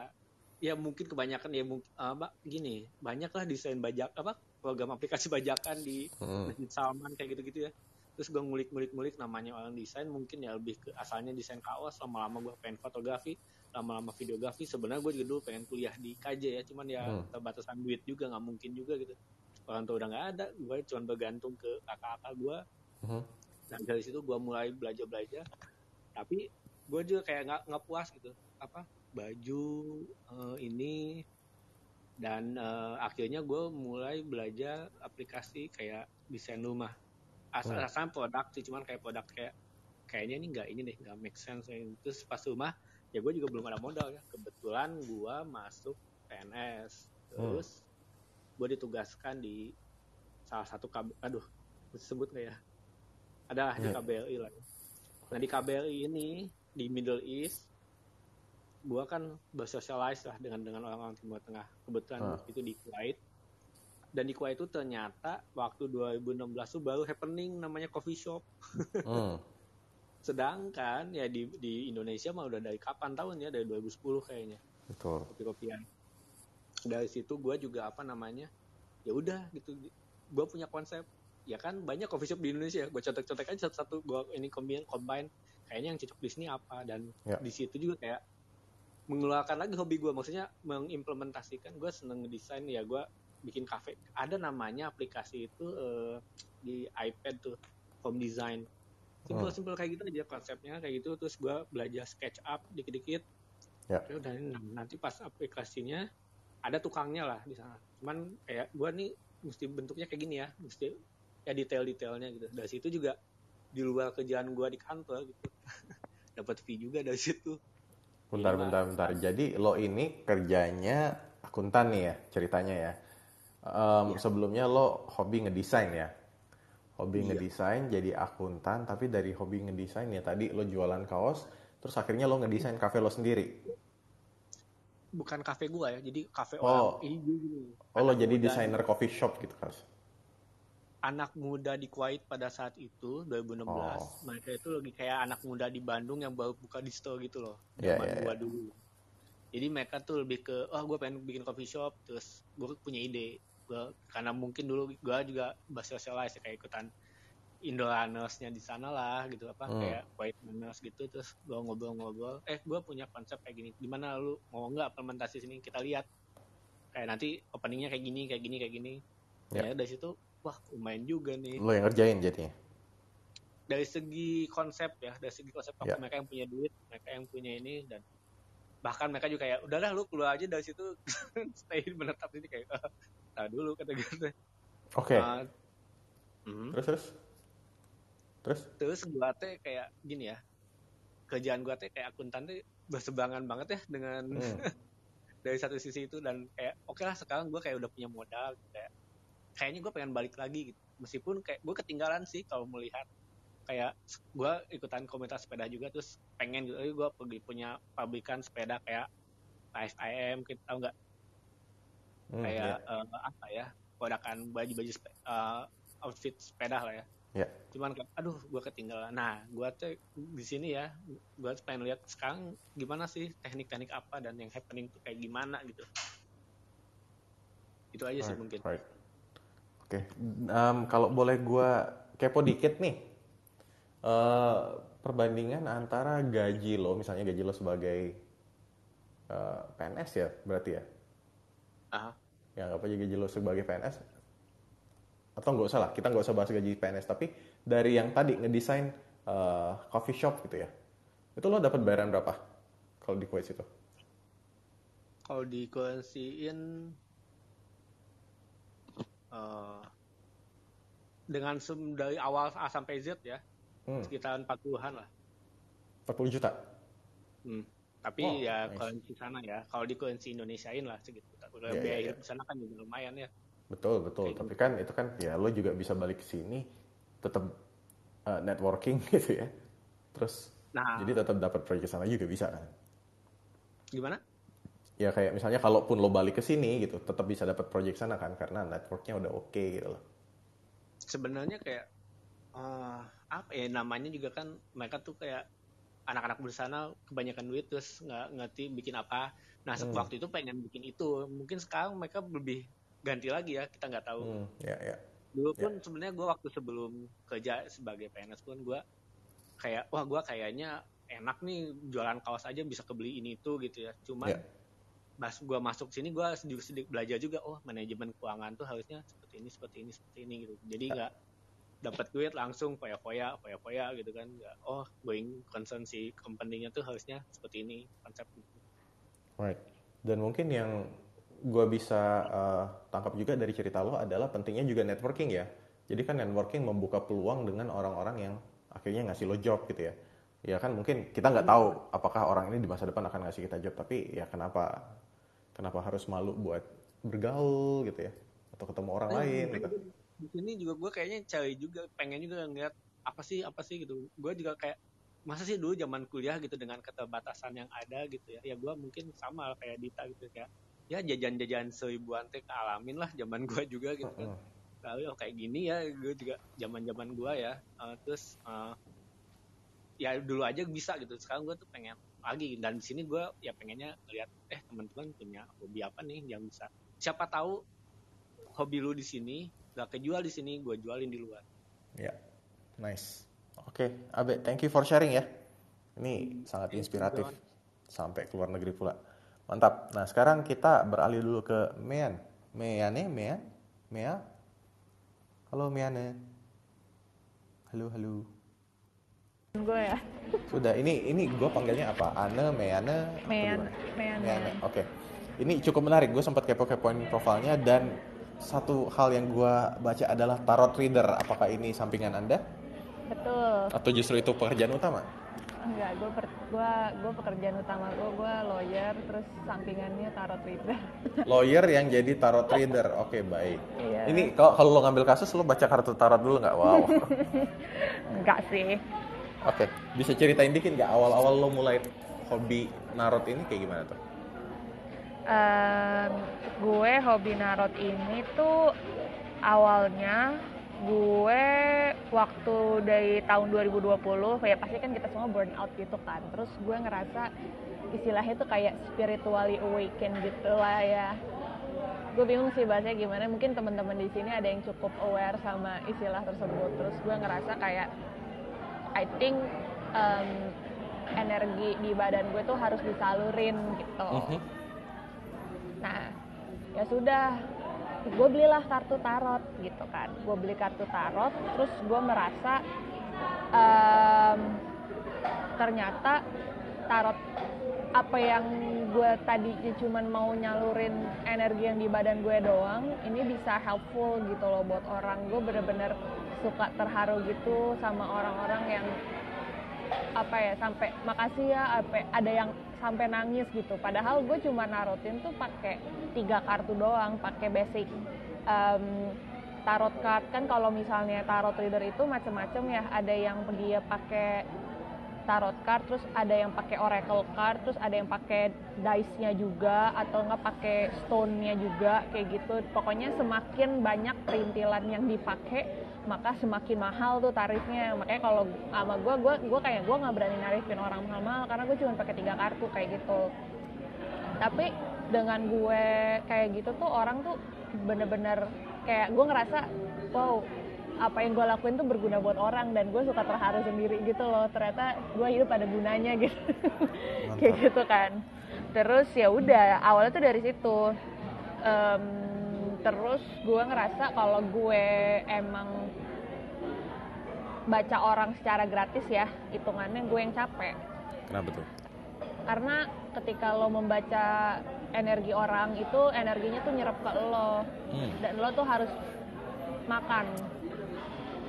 Speaker 7: ya mungkin kebanyakan ya mungkin apa gini banyak lah desain bajak apa program aplikasi bajakan di
Speaker 1: Hmm.
Speaker 7: Salman kayak gitu-gitu ya terus gue ngulik-ngulik-ngulik namanya orang desain mungkin ya lebih ke asalnya desain kaos lama-lama gue pengen fotografi lama-lama videografi. Sebenarnya gue juga dulu pengen kuliah di KJ ya cuman ya
Speaker 1: Hmm.
Speaker 7: terbatasan duit juga nggak mungkin juga gitu. Orang tua udah nggak ada gue cuma bergantung ke kakak-kakak gue
Speaker 1: Mhm.
Speaker 7: dan dari situ gue mulai belajar belajar tapi gue juga kayak nggak nggak puas gitu. Apa? Baju eh, ini. Dan eh, akhirnya gue mulai belajar aplikasi kayak desain rumah asal
Speaker 1: Hmm.
Speaker 7: produk sih cuman kayak produk kayak kayaknya ini nggak ini deh nggak make sense. Terus pas rumah ya gue juga belum ada modal ya. Kebetulan gue masuk PNS terus gue ditugaskan di salah satu KB, aduh disebut nggak ya? Ada di
Speaker 1: Ya.
Speaker 7: KBRI lah. Nah di KBRI ini di Middle East gue kan bersosialize lah dengan dengan orang-orang Timur Tengah. Kebetulan waktu itu di Kuwait dan di Kuwait itu ternyata waktu 2016 tuh baru happening namanya coffee shop.
Speaker 1: Hmm.
Speaker 7: sedangkan ya di di Indonesia mah udah dari kapan tahun ya? Dari 2010 kayaknya.
Speaker 1: Betul.
Speaker 7: kopi-kopian. Dari situ gue juga apa namanya ya udah gitu. Gue punya konsep. Ya kan banyak coffee shop di Indonesia. Gue contek-contek aja satu-satu. Gue ini combine combine. Kayaknya yang cocok di sini apa? Dan
Speaker 1: Ya.
Speaker 7: di situ juga kayak mengeluarkan lagi hobi gue maksudnya mengimplementasikan. Gue seneng desain ya gue bikin cafe ada namanya aplikasi itu eh, di iPad tuh home design. Simple simple kayak gitu aja konsepnya kayak gitu. Terus gue belajar SketchUp dikit-dikit.
Speaker 1: Ya.
Speaker 7: Ya udah ini nanti pas aplikasinya ada tukangnya lah di sana. Cuman kayak gue nih mesti bentuknya kayak gini ya mesti ya detail-detailnya gitu. Dari situ juga di luar kerjaan gue di kantor gitu. Dapat fee juga dari situ.
Speaker 1: Bentar,
Speaker 7: Jadi,
Speaker 1: bentar, bentar. Jadi lo ini kerjanya akuntan nih ya ceritanya ya. Em,
Speaker 7: Iya.
Speaker 1: Sebelumnya lo hobi ngedesain ya. Hobi
Speaker 7: Iya.
Speaker 1: ngedesain jadi akuntan, tapi dari hobi ngedesain ya tadi lo jualan kaos, terus akhirnya lo ngedesain kafe lo sendiri.
Speaker 7: bukan kafe gue ya jadi kafe
Speaker 1: Oh.
Speaker 7: orang ini gini
Speaker 1: Oh lo jadi desainer coffee shop gitu kan?
Speaker 7: anak muda di Kuwait pada saat itu 2016
Speaker 1: Oh.
Speaker 7: mereka itu lagi kayak anak muda di Bandung yang baru buka distro gitu loh
Speaker 1: Iya,
Speaker 7: zaman
Speaker 1: iya,
Speaker 7: gua
Speaker 1: iya.
Speaker 7: dulu jadi mereka tuh lebih ke oh gue pengen bikin coffee shop terus gue punya ide gua, karena mungkin dulu gue juga bersosialis ya, kayak ikutan Indo Runners-nya di sana lah gitu apa
Speaker 1: Hmm.
Speaker 7: kayak White Runners gitu terus gue ngobrol-ngobrol eh gue punya konsep kayak gini gimana lu mau nggak implementasi sini kita lihat kayak nanti openingnya kayak gini kayak gini kayak gini
Speaker 1: Ya.
Speaker 7: ya dari situ wah lumayan juga nih
Speaker 1: Lo yang ngerjain jadinya.
Speaker 7: dari segi konsep ya dari segi konsep
Speaker 1: Ya.
Speaker 7: mereka yang punya duit mereka yang punya ini dan bahkan mereka juga kayak udahlah lu keluar aja dari situ stay menetap sini kayak dulu kata gue
Speaker 1: Oke,
Speaker 7: Ah, mhm.
Speaker 1: terus terus. Terus?
Speaker 7: terus gua teh kayak gini ya kerjaan gua teh kayak akuntan teh berseberangan banget ya dengan
Speaker 1: Hmm.
Speaker 7: dari satu sisi itu dan kayak oke lah sekarang gua kayak udah punya modal gitu, kayak kayaknya gue pengen balik lagi gitu meskipun kayak gue ketinggalan sih kalau melihat kayak gua ikutan komunitas sepeda juga terus pengen gitu gue pergi punya pabrikan sepeda kayak AFIM kita tahu nggak
Speaker 1: Hmm,
Speaker 7: kayak
Speaker 1: ya.
Speaker 7: eh, apa ya produkan baju-baju sepe- eh, outfit sepeda lah ya
Speaker 1: Ya.
Speaker 7: cuman kayak aduh gue ketinggalan nah gue tuh di sini ya gue pengen lihat sekarang gimana sih teknik-teknik apa dan yang happening tuh kayak gimana gitu itu aja sih
Speaker 1: Right,
Speaker 7: mungkin
Speaker 1: right. Oke, Em, kalau boleh gua kepo dikit nih, Eh, perbandingan antara gaji lo, misalnya gaji lo sebagai eh, PNS ya, berarti ya?
Speaker 7: Aha.
Speaker 1: Ya anggap aja gaji lo sebagai PNS, atau nggak usah lah, kita nggak usah bahas gaji PNS, tapi dari yang tadi ngedesain eh, coffee shop gitu ya, itu lo dapat bayaran berapa kalau di Kuwait itu?
Speaker 7: kalau dikondisiin eh, dengan sum dari awal A sampai Z ya
Speaker 1: Hmm,
Speaker 7: sekitaran 40-an lah
Speaker 1: 40 juta.
Speaker 7: Hmm. Tapi
Speaker 1: Wow,
Speaker 7: ya
Speaker 1: nice.
Speaker 7: currency sana ya, kalau di currency Indonesiain lah segitu. Kalau
Speaker 1: Iya,
Speaker 7: biaya
Speaker 1: iya,
Speaker 7: hidup di sana kan juga lumayan ya.
Speaker 1: Betul, betul.
Speaker 7: Kayak
Speaker 1: Tapi kan itu kan ya lo juga bisa balik ke sini tetap uh, networking gitu ya. Terus
Speaker 7: Nah,
Speaker 1: jadi tetap dapat proyek sana juga bisa kan.
Speaker 7: gimana?
Speaker 1: Ya kayak misalnya kalaupun lo balik ke sini gitu, tetap bisa dapat proyek sana kan karena networknya udah oke gitu loh.
Speaker 7: Sebenarnya kayak eh, apa ya namanya juga kan mereka tuh kayak anak-anak bersana kebanyakan duit terus nggak ngerti bikin apa. Nah,
Speaker 1: Hmm.
Speaker 7: waktu itu pengen bikin itu. Mungkin sekarang mereka lebih ganti lagi ya, kita nggak tahu.
Speaker 1: Hmm, ya ya.
Speaker 7: Dulu pun sebenarnya gue waktu sebelum kerja sebagai PNS pun gue kayak wah gue kayaknya enak nih jualan kaos aja bisa kebeli ini itu gitu ya. Cuman
Speaker 1: Ya.
Speaker 7: pas gue masuk sini gue sedikit sedikit belajar juga oh manajemen keuangan tuh harusnya seperti ini seperti ini seperti ini gitu. Jadi
Speaker 1: Ya.
Speaker 7: nggak dapat duit langsung foya-foya foya-foya gitu kan. Oh going concern si company-nya tuh harusnya seperti ini konsep.
Speaker 1: Right. Dan mungkin yang gue bisa uh, tangkap juga dari cerita lo adalah pentingnya juga networking ya. Jadi kan networking membuka peluang dengan orang-orang yang akhirnya ngasih lo job gitu ya. Ya kan mungkin kita nggak tahu apakah orang ini di masa depan akan ngasih kita job, tapi ya kenapa kenapa harus malu buat bergaul gitu ya atau ketemu orang
Speaker 7: Eh,
Speaker 1: lain gitu.
Speaker 7: di sini juga gue kayaknya cari juga pengen juga ngeliat apa sih apa sih gitu gue juga kayak masa sih dulu zaman kuliah gitu dengan keterbatasan yang ada gitu ya? Ya gue mungkin sama kayak Dita gitu kayak ya jajan-jajan seribuan teh alamin lah zaman gue juga gitu kan. Lalu oh kayak gini ya gue juga zaman zaman gue ya. Eh, terus eh, ya dulu aja bisa gitu. Sekarang gue tuh pengen lagi. Dan di sini gue ya pengennya lihat eh teman-teman punya hobi apa nih yang bisa. Siapa tahu hobi lu di sini gak kejual di sini gue jualin di luar.
Speaker 1: Ya, nice. Oke, Abe, thank you for sharing ya. Ini sangat inspiratif sampai ke luar negeri pula. Mantap. Nah, sekarang kita beralih dulu ke Mean. Meane, Mean, Mea. Halo Meane. Halo, halo.
Speaker 4: gue ya
Speaker 1: Sudah, ini ini gue panggilnya apa? Ane, Meane,
Speaker 4: Mean
Speaker 1: gimana?
Speaker 4: Mean
Speaker 1: Meane. Oke. Ini cukup menarik. Gue sempat kepo-kepoin profilnya dan satu hal yang gue baca adalah tarot reader. Apakah ini sampingan Anda?
Speaker 8: Betul
Speaker 1: Atau justru itu pekerjaan utama?
Speaker 8: enggak gue per, gua gua pekerjaan utama gue gue lawyer terus sampingannya tarot reader
Speaker 1: Lawyer yang jadi tarot reader. Oke, baik.
Speaker 8: Iya.
Speaker 1: Ini kalau kalau lo ngambil kasus lo baca kartu tarot dulu nggak? Wow.
Speaker 8: enggak sih
Speaker 1: Oke, bisa ceritain dikit nggak awal-awal lo mulai hobi narot ini kayak gimana tuh?
Speaker 8: Em, gue hobi narot ini tuh awalnya gue waktu dari tahun 2020 ya pasti kan kita semua burn out gitu kan. Terus gue ngerasa istilahnya tuh kayak spiritually awaken gitu lah ya. Gue bingung sih bahasanya gimana. Mungkin teman-teman di sini ada yang cukup aware sama istilah tersebut. Terus gue ngerasa kayak I think em, energi di badan gue tuh harus disalurin gitu.
Speaker 1: Mhm.
Speaker 8: Nah, ya sudah, gue belilah kartu tarot gitu kan. Gue beli kartu tarot, terus gue merasa em, ternyata tarot apa yang gue tadinya cuman mau nyalurin energi yang di badan gue doang, ini bisa helpful gitu loh buat orang. Gue bener-bener suka terharu gitu sama orang-orang yang apa ya sampai makasih ya apa ada yang sampai nangis gitu. Padahal gue cuma narutin tuh pakai tiga kartu doang pakai basic em, tarot card. Kan kalau misalnya tarot reader itu macam-macam ya. Ada yang dia pakai tarot card terus ada yang pakai oracle card terus ada yang pakai dice-nya juga atau nggak pakai stone-nya juga kayak gitu. Pokoknya semakin banyak perintilan yang dipakai maka semakin mahal tuh tarifnya. Makanya kalau sama gue gue gue kayak gue nggak berani narifin orang mahal-mahal karena gue cuma pakai tiga kartu kayak gitu. Tapi dengan gue kayak gitu tuh orang tuh bener-bener kayak gue ngerasa wow apa yang gue lakuin tuh berguna buat orang dan gue suka terharu sendiri gitu loh. Ternyata gue hidup ada gunanya gitu. Kayak gitu kan. Terus ya udah awalnya tuh dari situ. Em, terus gue ngerasa kalau gue emang baca orang secara gratis ya hitungannya gue yang capek
Speaker 1: Kenapa tuh?
Speaker 8: karena ketika lo membaca energi orang itu energinya tuh nyerap ke lo
Speaker 1: Hmm.
Speaker 8: dan lo tuh harus makan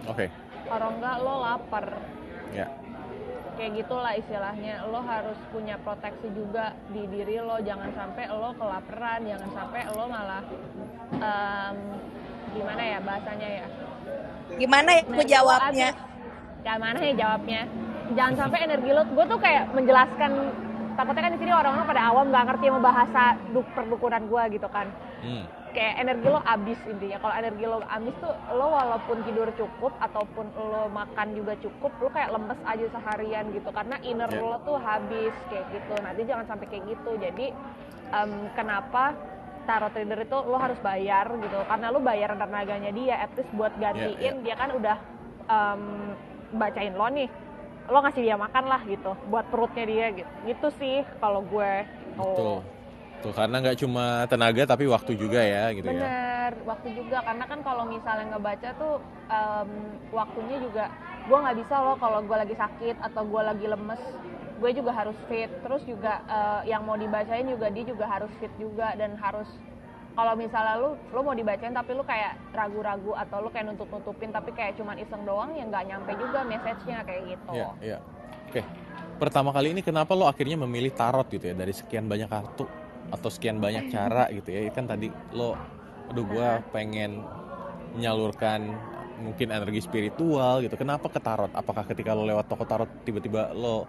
Speaker 1: Oke,
Speaker 8: kalau enggak lo lapar
Speaker 1: ya.
Speaker 8: Kayak gitulah istilahnya lo harus punya proteksi juga di diri lo jangan sampai lo kelaparan jangan sampai lo malah em, gimana ya bahasanya ya
Speaker 4: Gimana ya aku jawabnya?
Speaker 8: habis. Kayak mana ya jawabnya? Jangan sampai energi lo, gue tuh kayak menjelaskan takutnya kan di sini orang-orang pada awam nggak ngerti sama bahasa duk perdukunan gue gitu kan.
Speaker 1: Hmm.
Speaker 8: Kayak energi lo habis intinya. Kalau energi lo habis tuh lo walaupun tidur cukup ataupun lo makan juga cukup, lo kayak lemes aja seharian gitu karena inner
Speaker 1: Ya.
Speaker 8: lo tuh habis kayak gitu. Nanti jangan sampai kayak gitu. Jadi em, kenapa tarot reader itu lo harus bayar gitu karena lo bayar tenaganya dia at least buat gantiin
Speaker 1: ya.
Speaker 8: dia kan udah em, bacain lo nih lo ngasih dia makan lah gitu buat perutnya dia gitu. Gitu sih kalau gue. Tuh
Speaker 1: Betul. Tuh karena nggak cuma tenaga tapi waktu juga ya gitu ya.
Speaker 8: bener waktu juga. Karena kan kalau misalnya ngebaca tuh em, waktunya juga gue nggak bisa loh kalau gue lagi sakit atau gue lagi lemes. Gue juga harus fit. Terus juga eh, yang mau dibacain juga dia juga harus fit juga dan harus kalau misalnya lu lu mau dibacain tapi lu kayak ragu-ragu atau lu kayak nutup-nutupin tapi kayak cuman iseng doang ya nggak nyampe juga message-nya kayak gitu.
Speaker 1: Iya, iya. Oke. Pertama kali ini kenapa lo akhirnya memilih tarot gitu ya dari sekian banyak kartu atau sekian banyak cara gitu ya? Kan tadi lo aduh gua pengen menyalurkan mungkin energi spiritual gitu. Kenapa ke tarot? Apakah ketika lo lewat toko tarot tiba-tiba lo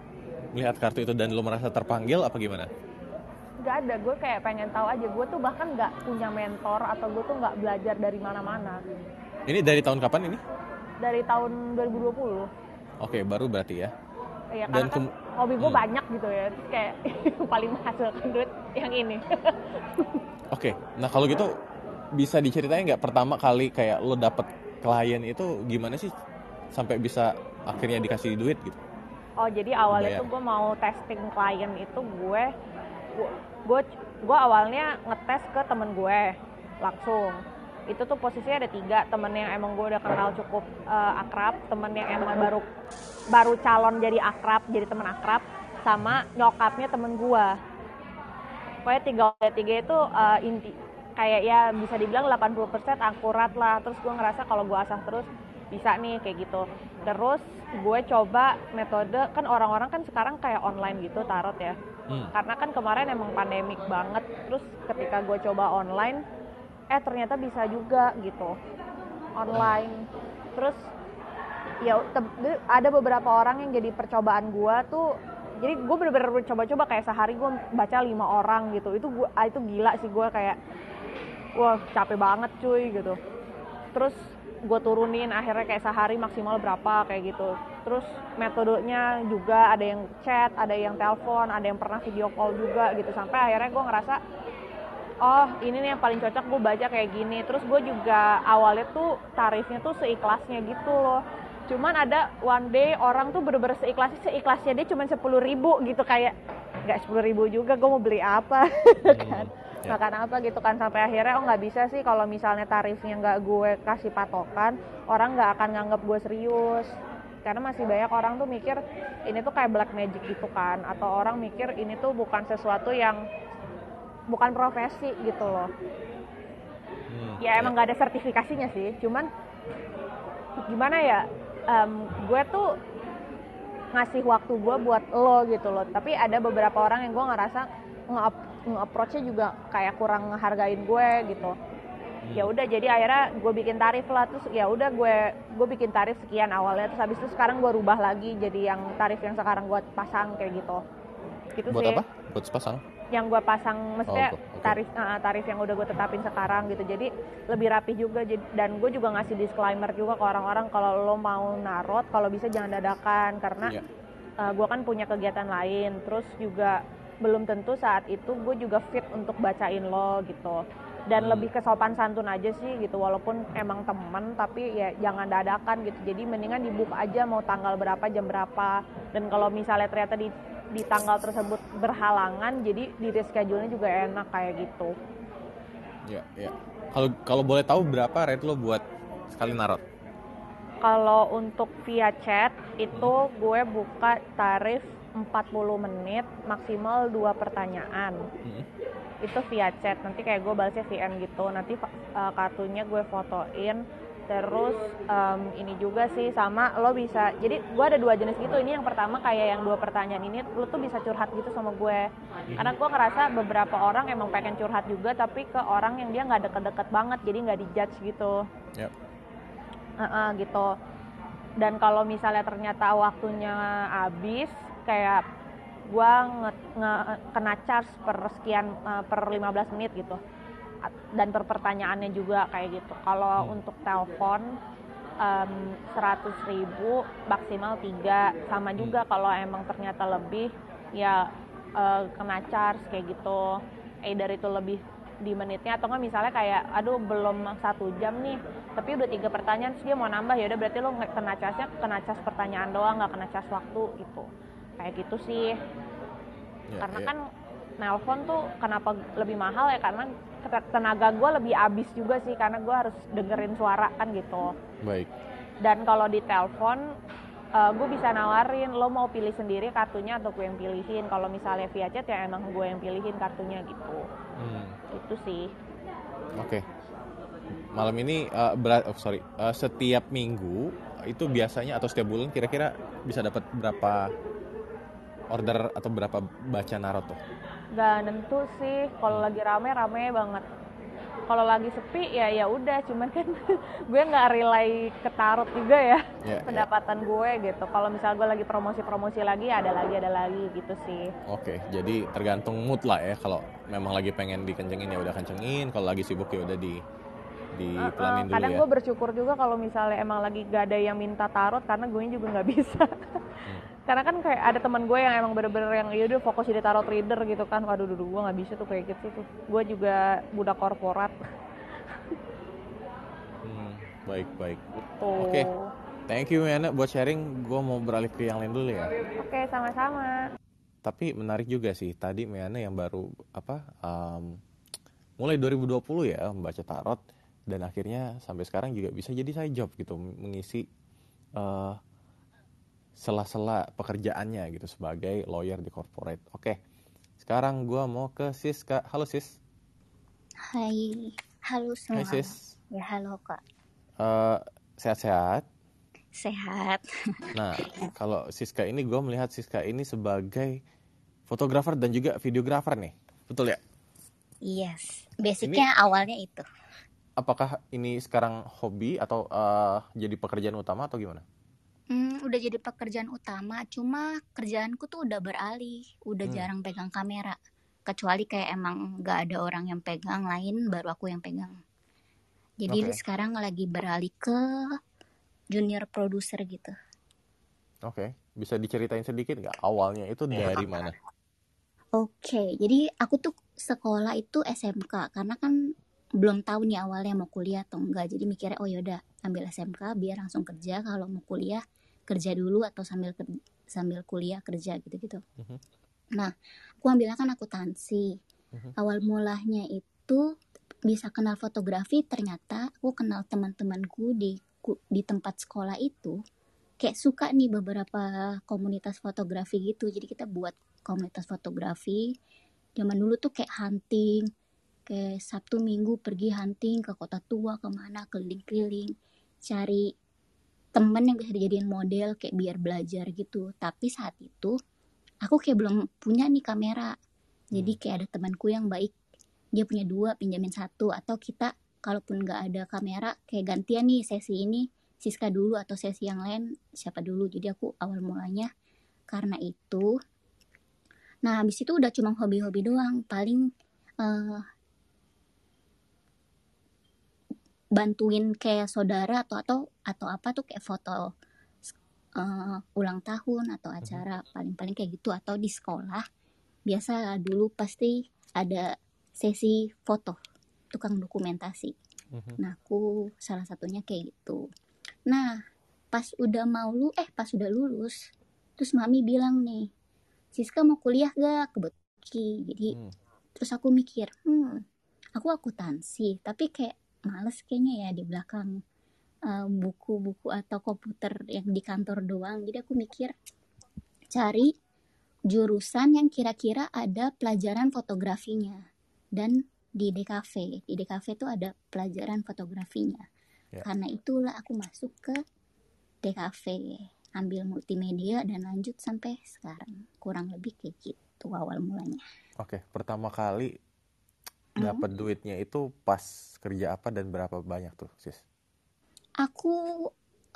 Speaker 1: melihat kartu itu dan lo merasa terpanggil apa gimana?
Speaker 8: Gak ada, gue kayak pengen tahu aja. Gue tuh bahkan nggak punya mentor atau gue tuh nggak belajar dari mana-mana.
Speaker 1: Ini dari tahun kapan ini?
Speaker 8: Dari tahun 2020.
Speaker 1: Oke, baru berarti ya.
Speaker 8: Ya
Speaker 1: Dan
Speaker 8: kan hobi gue
Speaker 1: Hmm.
Speaker 8: banyak gitu ya. Terus kayak paling menghasilkan duit yang ini.
Speaker 1: Oke, nah kalau gitu bisa diceritain nggak pertama kali kayak lo dapet klien itu gimana sih sampai bisa akhirnya dikasih duit gitu?
Speaker 8: Oh jadi awalnya
Speaker 1: Bayar.
Speaker 8: tuh gue mau testing klien itu gue gue gue awalnya ngetes ke temen gue langsung. Itu tuh posisinya ada tiga temen yang emang gue udah kenal cukup eh, akrab temen yang emang baru baru calon jadi akrab jadi temen akrab sama nyokapnya temen gue pokoknya tiga tiga itu eh, inti kayak ya bisa dibilang 80% akurat lah. Terus gue ngerasa kalau gue asah terus bisa nih kayak gitu. Terus gue coba metode kan orang-orang kan sekarang kayak online gitu tarot ya
Speaker 1: Hmm.
Speaker 8: karena kan kemarin emang pandemik banget terus ketika gue coba online eh ternyata bisa juga gitu online. Terus ya ada beberapa orang yang jadi percobaan gue tuh jadi gue bener-bener coba-coba kayak sehari gue baca lima orang gitu. Itu gue ah, itu gila sih gue kayak wah capek banget cuy gitu. Terus gue turunin akhirnya kayak sehari maksimal berapa kayak gitu. Terus metodenya juga ada yang chat ada yang telepon ada yang pernah video call juga gitu. Sampai akhirnya gue ngerasa oh ini nih yang paling cocok gue baca kayak gini. Terus gue juga awalnya tuh tarifnya tuh seikhlasnya gitu loh. Cuman ada one day orang tuh bener-bener seikhlasnya seikhlasnya dia cuma sepuluh ribu gitu. Kayak nggak sepuluh ribu juga gue mau beli apa? Kan
Speaker 1: ya.
Speaker 8: makan apa gitu kan sampai akhirnya oh nggak bisa sih kalau misalnya tarifnya nggak gue kasih patokan orang nggak akan nganggap gue serius. Karena masih banyak orang tuh mikir ini tuh kayak black magic gitu kan atau orang mikir ini tuh bukan sesuatu yang bukan profesi gitu loh.
Speaker 1: Hmm,
Speaker 8: ya emang nggak ada sertifikasinya sih cuman gimana ya em, gue tuh ngasih waktu gue buat lo gitu loh. Tapi ada beberapa orang yang gue ngerasa nge- nge-approach-nya juga kayak kurang ngehargain gue gitu ya udah jadi akhirnya gue bikin tarif lah terus ya udah gue gue bikin tarif sekian awalnya terus habis itu sekarang gue rubah lagi jadi yang tarif yang sekarang gue pasang kayak gitu gitu
Speaker 1: Buat
Speaker 8: sih
Speaker 1: apa? Buat sepasang?
Speaker 8: yang gue pasang maksudnya
Speaker 1: Oh, oke.
Speaker 8: tarif uh, tarif yang udah gue tetapin sekarang gitu jadi lebih rapih juga dan gue juga ngasih disclaimer juga ke orang-orang kalau lo mau narot kalau bisa jangan dadakan karena
Speaker 1: Iya.
Speaker 8: gue kan punya kegiatan lain terus juga belum tentu saat itu gue juga fit untuk bacain lo gitu dan
Speaker 1: Hmm.
Speaker 8: lebih ke sopan santun aja sih gitu walaupun emang temen tapi ya jangan dadakan gitu jadi mendingan dibuka aja mau tanggal berapa jam berapa dan kalau misalnya ternyata di di tanggal tersebut berhalangan jadi di reschedule-nya juga enak kayak gitu
Speaker 1: Ya, ya. Kalau kalau boleh tahu berapa rate lo buat sekali narot?
Speaker 8: kalau untuk via chat itu gue buka tarif 40 menit maksimal dua pertanyaan.
Speaker 1: Hmm.
Speaker 8: itu via chat nanti kayak gue balasnya VN gitu. Nanti uh, kartunya gue fotoin terus em, ini juga sih sama lo bisa jadi gue ada dua jenis gitu. Ini yang pertama kayak yang dua pertanyaan ini lo tuh bisa curhat gitu sama gue. Karena gue ngerasa beberapa orang emang pengen curhat juga tapi ke orang yang dia nggak deket-deket banget jadi nggak dijudge gitu.
Speaker 1: Yap.
Speaker 8: Heeh, gitu. Dan kalau misalnya ternyata waktunya habis kayak gua nge, nge- kena charge per sekian eh, per 15 menit gitu. Dan per pertanyaannya juga kayak gitu. Kalau
Speaker 1: Hmm.
Speaker 8: untuk telepon em, 100.000 ribu maksimal tiga. Sama juga kalau emang ternyata lebih ya eh, kena charge kayak gitu. Either itu lebih di menitnya atau nggak misalnya kayak aduh belum satu jam nih tapi udah tiga pertanyaan terus dia mau nambah ya udah berarti lo kena charge kena charge pertanyaan doang nggak kena charge waktu gitu kayak gitu sih
Speaker 1: Ya,
Speaker 8: karena
Speaker 1: ya.
Speaker 8: kan nelpon tuh kenapa lebih mahal ya karena te- tenaga gue lebih habis juga sih karena gue harus dengerin suara kan gitu
Speaker 1: Baik.
Speaker 8: dan kalau di telepon gue bisa nawarin lo mau pilih sendiri kartunya atau gue yang pilihin kalau misalnya via chat ya emang gue yang pilihin kartunya gitu
Speaker 1: Hmm.
Speaker 8: itu sih
Speaker 1: Oke. Malam ini eh, berat, oh, sorry, Eh, setiap minggu itu biasanya atau setiap bulan kira-kira bisa dapat berapa order atau berapa baca narot tuh?
Speaker 8: Gak nentu sih kalau lagi rame rame banget kalau lagi sepi ya ya udah cuman kan gue nggak relay ke tarot juga ya
Speaker 1: Ya, ya.
Speaker 8: pendapatan gue gitu kalau misal gue lagi promosi-promosi lagi ada lagi ada lagi gitu sih
Speaker 1: Oke, jadi tergantung mood lah ya. Kalau memang lagi pengen dikencengin ya udah kencengin. Kalau lagi sibuk ya udah di dipelanin dulu
Speaker 8: kadang
Speaker 1: ya.
Speaker 8: gue bersyukur juga kalau misalnya emang lagi gak ada yang minta tarot karena gue juga nggak bisa
Speaker 1: Hmm.
Speaker 8: Karena kan kayak ada teman gue yang emang bener-bener yang ya udah fokus jadi tarot reader gitu kan waduh dulu gue nggak bisa tuh kayak gitu tuh gue juga budak korporat
Speaker 1: Hmm, baik baik.
Speaker 8: tuh
Speaker 1: Oke. Thank you Yana buat sharing. Gue mau beralih ke yang lain dulu ya.
Speaker 8: oke sama-sama
Speaker 1: Tapi menarik juga sih tadi Meana yang baru apa um, mulai 2020 ya membaca tarot dan akhirnya sampai sekarang juga bisa jadi side job gitu mengisi eh, sela-sela pekerjaannya gitu sebagai lawyer di corporate. Oke, sekarang gua mau ke Siska. Halo Sis.
Speaker 9: Hai, halo
Speaker 1: Hai
Speaker 9: semua.
Speaker 1: Sis.
Speaker 9: Ya halo kak.
Speaker 1: Eh, sehat-sehat.
Speaker 9: Sehat.
Speaker 1: Nah, kalau Siska ini gue melihat Siska ini sebagai fotografer dan juga videografer nih. Betul ya?
Speaker 9: Yes. Basicnya awalnya itu.
Speaker 1: Apakah ini sekarang hobi atau eh, jadi pekerjaan utama atau gimana?
Speaker 9: Hmm, udah jadi pekerjaan utama, cuma kerjaanku tuh udah beralih, udah
Speaker 1: Hmm.
Speaker 9: jarang pegang kamera. Kecuali kayak emang gak ada orang yang pegang lain, baru aku yang pegang. Jadi
Speaker 1: Oke.
Speaker 9: sekarang lagi beralih ke junior producer gitu.
Speaker 1: Oke, bisa diceritain sedikit nggak awalnya itu dari mana?
Speaker 9: Oke, jadi aku tuh sekolah itu SMK karena kan belum tahu nih awalnya mau kuliah atau enggak. Jadi mikirnya oh yaudah ambil SMK biar langsung kerja. Kalau mau kuliah kerja dulu atau sambil sambil kuliah kerja gitu-gitu.
Speaker 1: Mhm.
Speaker 9: Nah, aku ambilnya kan akuntansi.
Speaker 1: Mhm.
Speaker 9: Awal mulanya itu bisa kenal fotografi ternyata aku kenal teman-temanku di di tempat sekolah itu kayak suka nih beberapa komunitas fotografi gitu. Jadi kita buat komunitas fotografi. Zaman dulu tuh kayak hunting, kayak Sabtu Minggu pergi hunting ke kota tua ke mana keliling-keliling cari temen yang bisa dijadiin model kayak biar belajar gitu. Tapi saat itu aku kayak belum punya nih kamera. Jadi kayak ada temanku yang baik. Dia punya dua pinjamin satu. Atau kita kalaupun nggak ada kamera kayak gantian nih sesi ini. Siska dulu atau sesi yang lain siapa dulu. Jadi aku awal mulanya. Karena itu nah habis itu udah cuma hobi-hobi doang. Paling eh, bantuin kayak saudara atau atau atau apa tuh kayak foto eh, ulang tahun atau acara paling-paling kayak gitu atau di sekolah. Biasa dulu pasti ada sesi foto tukang dokumentasi.
Speaker 1: Mhm.
Speaker 9: nah aku salah satunya kayak gitu. Nah pas udah mau lu eh pas udah lulus terus mami bilang nih Siska mau kuliah gak? Kebetulan jadi
Speaker 1: Hmm.
Speaker 9: terus aku mikir hmm aku akuntansi tapi kayak males kayaknya ya di belakang eh, buku-buku atau komputer yang di kantor doang. Jadi aku mikir cari jurusan yang kira-kira ada pelajaran fotografinya. Dan di DKV di DKV itu ada pelajaran fotografinya.
Speaker 1: Ya.
Speaker 9: karena itulah aku masuk ke DKV ambil multimedia dan lanjut sampai sekarang. Kurang lebih kayak gitu awal mulanya.
Speaker 1: Oke, pertama kali
Speaker 9: Hmm.
Speaker 1: dapat duitnya itu pas kerja apa dan berapa banyak tuh, Sis?
Speaker 9: aku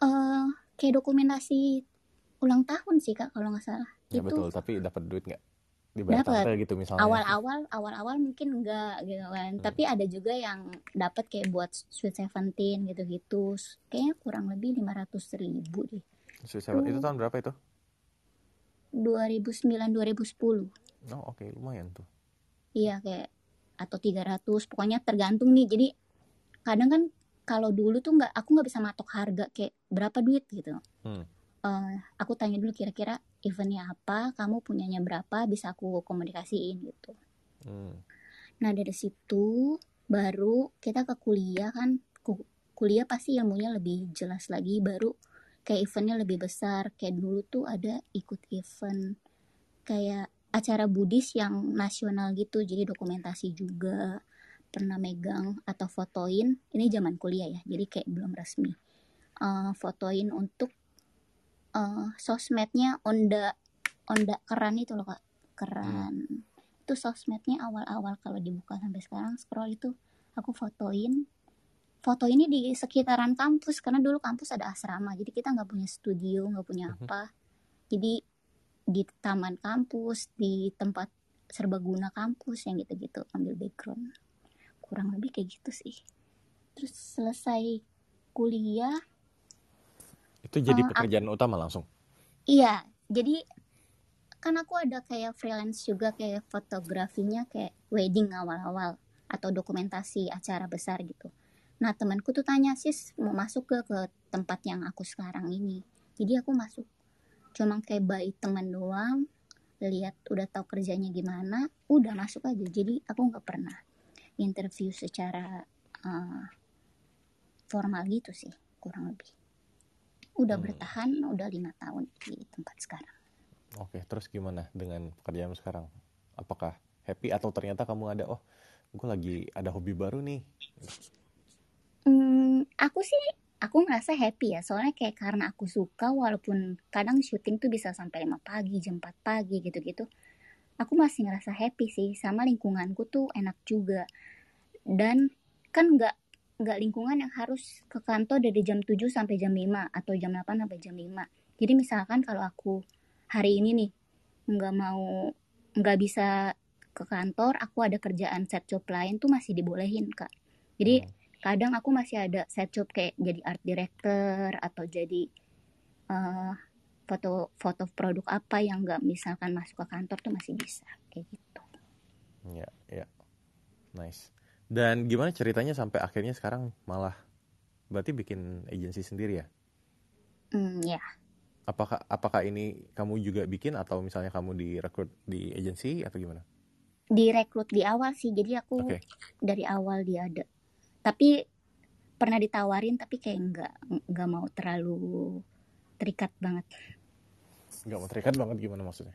Speaker 9: eh kayak dokumentasi ulang tahun sih kak kalau nggak salah
Speaker 1: Ya
Speaker 9: itu
Speaker 1: betul, tapi dapat duit nggak? Dibayar
Speaker 9: dapat
Speaker 1: gitu misalnya.
Speaker 9: awal-awal awal-awal mungkin enggak gitu kan
Speaker 1: Hmm.
Speaker 9: tapi ada juga yang dapat kayak buat Sweet Seventeen gitu-gitu kayaknya kurang lebih 500 ribu deh
Speaker 1: Sweet Seven- itu tahun berapa itu?
Speaker 9: 2009 2010
Speaker 1: Oh, oke, lumayan tuh.
Speaker 9: iya kayak atau 300 pokoknya tergantung nih. Jadi kadang kan kalau dulu tuh nggak aku nggak bisa matok harga kayak berapa duit gitu.
Speaker 1: Hmm.
Speaker 9: Eh, aku tanya dulu kira-kira eventnya apa kamu punyanya berapa bisa aku komunikasiin gitu.
Speaker 1: Hmm.
Speaker 9: Nah dari situ baru kita ke kuliah kan. Ku- kuliah pasti ilmunya lebih jelas lagi baru kayak eventnya lebih besar. Kayak dulu tuh ada ikut event. Kayak acara Buddhis yang nasional gitu jadi dokumentasi juga pernah megang atau fotoin. Ini zaman kuliah ya jadi kayak belum resmi. Eh, fotoin untuk eh, sosmednya Onda Onda keran itu loh kak. Keran. Itu sosmednya awal-awal kalau dibuka sampai sekarang scroll itu aku fotoin. Foto ini di sekitaran kampus karena dulu kampus ada asrama jadi kita nggak punya studio nggak punya
Speaker 1: Mhm.
Speaker 9: apa. Jadi di taman kampus di tempat serbaguna kampus yang gitu-gitu ambil background kurang lebih kayak gitu sih terus selesai kuliah
Speaker 1: Itu jadi
Speaker 9: ap-
Speaker 1: pekerjaan utama langsung.
Speaker 9: Iya, jadi kan aku ada kayak freelance juga kayak fotografinya kayak wedding awal-awal atau dokumentasi acara besar gitu. Nah temanku tuh tanya sis mau masuk ke ke tempat yang aku sekarang ini. Jadi aku masuk. Cuma kayak baik teman doang, lihat udah tahu kerjanya gimana, udah masuk aja. Jadi aku nggak pernah interview secara eh, formal gitu sih, kurang lebih. Udah
Speaker 1: Hmm.
Speaker 9: bertahan, udah lima tahun di tempat sekarang.
Speaker 1: Oke, terus gimana dengan pekerjaan sekarang? Apakah happy atau ternyata kamu ada, oh, gue lagi ada hobi baru nih.
Speaker 9: Hmm, aku sih aku ngerasa happy ya soalnya kayak karena aku suka walaupun kadang syuting tuh bisa sampai 5 pagi jam 4 pagi gitu-gitu. Aku masih ngerasa happy sih sama lingkunganku tuh enak juga. Dan kan nggak nggak lingkungan yang harus ke kantor dari jam 7 sampai jam 5 atau jam 8 sampai jam 5 jadi misalkan kalau aku hari ini nih nggak mau nggak bisa ke kantor aku ada kerjaan set job lain tuh masih dibolehin kak. Jadi kadang aku masih ada set job kayak jadi art director atau jadi eh, foto foto produk apa yang nggak misalkan masuk ke kantor tuh masih bisa kayak gitu
Speaker 1: Ya, ya. Nice. Dan gimana ceritanya sampai akhirnya sekarang malah berarti bikin agensi sendiri ya?
Speaker 9: hmm, ya
Speaker 1: Apakah apakah ini kamu juga bikin atau misalnya kamu direkrut di agensi atau gimana?
Speaker 9: direkrut di awal sih jadi aku
Speaker 1: Oke.
Speaker 9: dari awal dia ada tapi pernah ditawarin tapi kayak nggak nggak mau terlalu terikat banget
Speaker 1: Nggak mau terikat banget gimana maksudnya?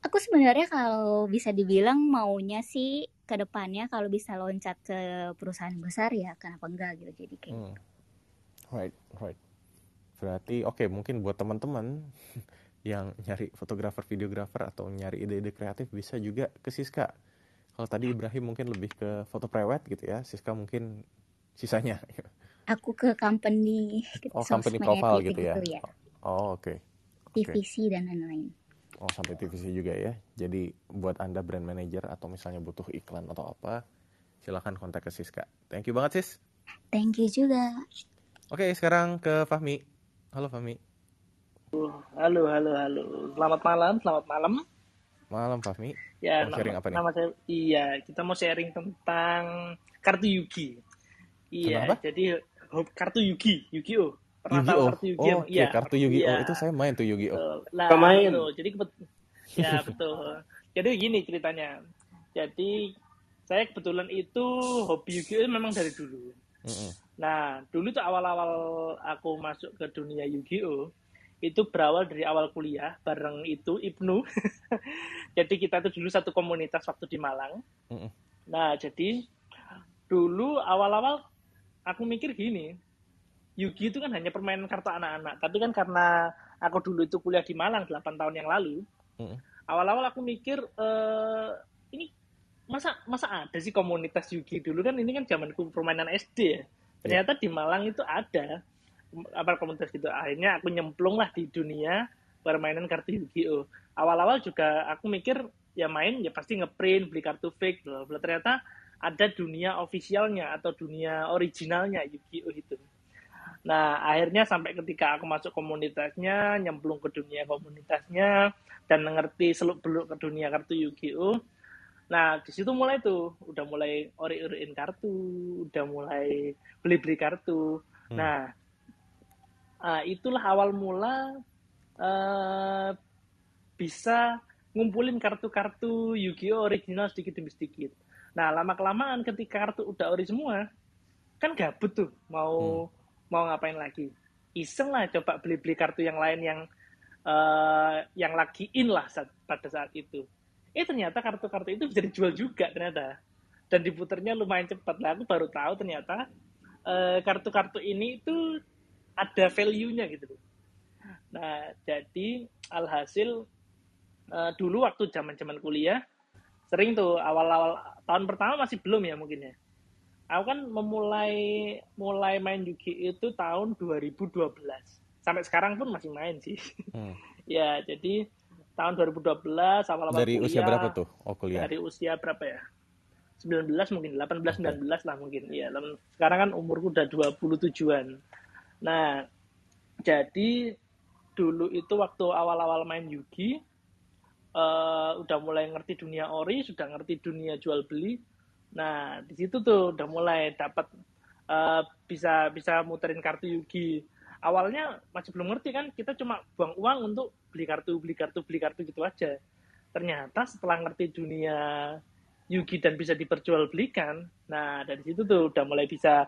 Speaker 9: aku sebenarnya kalau bisa dibilang maunya sih ke depannya kalau bisa loncat ke perusahaan besar ya kenapa enggak gitu jadi kayak
Speaker 1: Hmm. Right, right. Berarti oke mungkin buat teman-teman yang nyari fotografer, videografer atau nyari ide-ide kreatif bisa juga ke Siska. Kalau tadi Ibrahim mungkin lebih ke foto prewed gitu ya, Siska mungkin sisanya.
Speaker 9: aku ke company
Speaker 1: Oh, company profile gitu ya.
Speaker 9: gitu ya
Speaker 1: Oh, oke. Oke.
Speaker 9: TVC dan lain-lain
Speaker 1: Oh, sampai TVC juga ya. Jadi buat Anda brand manager atau misalnya butuh iklan atau apa, silakan kontak ke Siska. Thank you banget, Sis.
Speaker 9: thank you juga
Speaker 1: Oke, sekarang ke Fahmi. Halo Fahmi.
Speaker 10: Halo, halo, halo. Selamat malam, selamat malam.
Speaker 1: Malam Fahmi.
Speaker 10: Ya,
Speaker 1: Mau sharing
Speaker 10: nama,
Speaker 1: apa nih?
Speaker 10: nama saya iya, kita mau sharing tentang kartu Yugi. Iya,
Speaker 1: Kenapa?
Speaker 10: jadi kartu Yugi, Yu-Gi-Oh. Pernah tahu
Speaker 1: Yu-Gi-Oh.
Speaker 10: kartu Yugi?
Speaker 1: Oh,
Speaker 10: em-
Speaker 1: oke,
Speaker 10: Iya,
Speaker 1: kartu Yu-Gi-Oh.
Speaker 10: iya.
Speaker 1: Itu saya main tuh Yu-Gi-Oh.
Speaker 10: Betul. Lah,
Speaker 5: main.
Speaker 10: gitu. Jadi kebet ya betul. Jadi gini ceritanya. Jadi saya kebetulan itu hobi Yu-Gi-Oh memang dari dulu.
Speaker 1: Mm-mm.
Speaker 10: Nah, dulu tuh awal-awal aku masuk ke dunia Yu-Gi-Oh itu berawal dari awal kuliah bareng itu Ibnu. jadi kita tuh dulu satu komunitas waktu di Malang. Nah, jadi dulu awal-awal aku mikir gini, Yugi itu kan hanya permainan kartu anak-anak. Tapi kan karena aku dulu itu kuliah di Malang 8 tahun yang lalu, awal-awal aku mikir eh ini masa masa ada sih komunitas Yugi dulu kan ini kan zamanku permainan SD ya. Ternyata di Malang itu ada apa komunitas gitu. Akhirnya aku nyemplung lah di dunia permainan kartu Yu-Gi-Oh. Awal-awal juga aku mikir ya main ya pasti ngeprint beli kartu fake bla bla. Ternyata ada dunia officialnya atau dunia originalnya Yu-Gi-Oh itu. Nah, akhirnya sampai ketika aku masuk komunitasnya, nyemplung ke dunia komunitasnya, dan ngerti seluk-beluk ke dunia kartu Yu-Gi-Oh. Nah, di situ mulai tuh, udah mulai ori-oriin kartu, udah mulai beli-beli kartu.
Speaker 1: Hmm.
Speaker 10: Nah, ah, itulah awal mula eh, bisa ngumpulin kartu-kartu Yu-Gi-Oh original sedikit demi sedikit. Nah, lama-kelamaan ketika kartu udah ori semua, kan gabut tuh mau mau ngapain lagi. Iseng lah coba beli-beli kartu yang lain yang eh, yang lagi in lah saat, pada saat itu. Eh ternyata kartu-kartu itu bisa dijual juga ternyata. Dan diputernya lumayan cepat. Lah aku baru tahu ternyata eh, kartu-kartu ini itu ada value-nya gitu loh. Nah, jadi alhasil eh, dulu waktu zaman-zaman kuliah sering tuh awal-awal tahun pertama masih belum ya mungkin ya. Aku kan memulai mulai main Yugi itu tahun 2012. Sampai sekarang pun masih main sih.
Speaker 1: Hmm.
Speaker 10: ya, jadi tahun 2012 awal-awal
Speaker 1: Dari usia berapa tuh? Oh, kuliah.
Speaker 10: Dari usia berapa ya? 19 mungkin, 18 19 lah mungkin. Iya, temen- sekarang kan umurku udah 27-an. Nah, jadi dulu itu waktu awal-awal main Yugi eh, udah mulai ngerti dunia ori, sudah ngerti dunia jual beli. Nah, di situ tuh udah mulai dapat eh, bisa bisa muterin kartu Yugi. Awalnya masih belum ngerti kan, kita cuma buang uang untuk beli kartu, beli kartu, beli kartu gitu aja. Ternyata setelah ngerti dunia Yugi dan bisa diperjualbelikan, nah dari situ tuh udah mulai bisa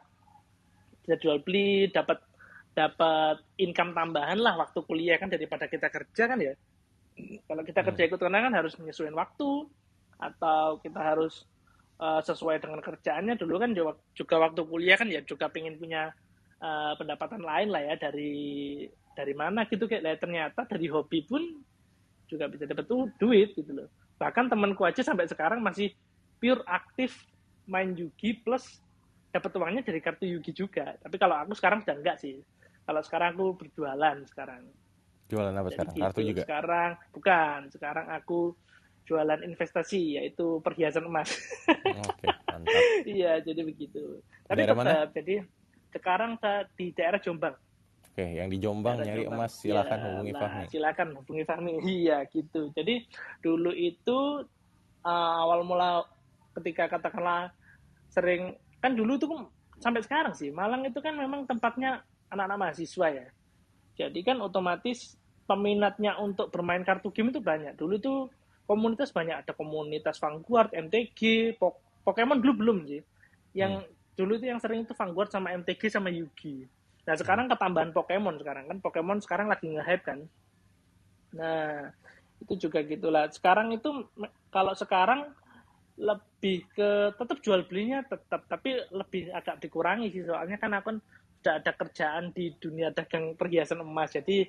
Speaker 10: bisa jual beli, dapat dapat income tambahan lah waktu kuliah kan daripada kita kerja kan ya. Kalau kita kerja ikut karena kan harus menyesuaikan waktu atau kita harus uh, sesuai dengan kerjaannya. Dulu kan juga waktu kuliah kan ya juga pengen punya eh, pendapatan lain lah ya dari dari mana gitu kayak. Lah, ternyata dari hobi pun juga bisa dapat tuh duit gitu loh. Bahkan temanku aja sampai sekarang masih pure aktif main Yugi plus dapat uangnya dari kartu Yugi juga. Tapi kalau aku sekarang sudah enggak sih kalau sekarang aku berjualan sekarang
Speaker 1: Jualan apa
Speaker 10: jadi
Speaker 1: sekarang?
Speaker 10: gitu.
Speaker 1: Kartu juga.
Speaker 10: Sekarang bukan, sekarang aku jualan investasi yaitu perhiasan emas.
Speaker 1: Oke, mantap.
Speaker 10: Iya, jadi begitu. Tapi
Speaker 1: Daerah
Speaker 10: tetap
Speaker 1: mana?
Speaker 10: jadi sekarang di daerah Jombang.
Speaker 1: Oke, yang di Jombang
Speaker 10: Daerah
Speaker 1: nyari
Speaker 10: Jombang.
Speaker 1: emas silakan
Speaker 10: Iya,
Speaker 1: hubungi
Speaker 10: nah,
Speaker 1: Fahmi.
Speaker 10: Silakan hubungi Fahmi. Iya, gitu. Jadi dulu itu uh, awal mula ketika katakanlah sering kan dulu tuh sampai sekarang sih Malang itu kan memang tempatnya anak-anak mahasiswa ya. Jadi kan otomatis peminatnya untuk bermain kartu game itu banyak. Dulu tuh komunitas banyak ada komunitas Vanguard, MTG, Pok- Pokemon dulu belum sih. Yang dulu itu yang sering itu Vanguard sama MTG sama Yugi. Nah sekarang ketambahan Pokemon sekarang kan Pokemon sekarang lagi nge-hype kan. Nah itu juga gitulah. Sekarang itu kalau sekarang lebih ke tetap jual belinya tetap tapi lebih agak dikurangi sih soalnya kan aku udah ada kerjaan di dunia dagang perhiasan emas jadi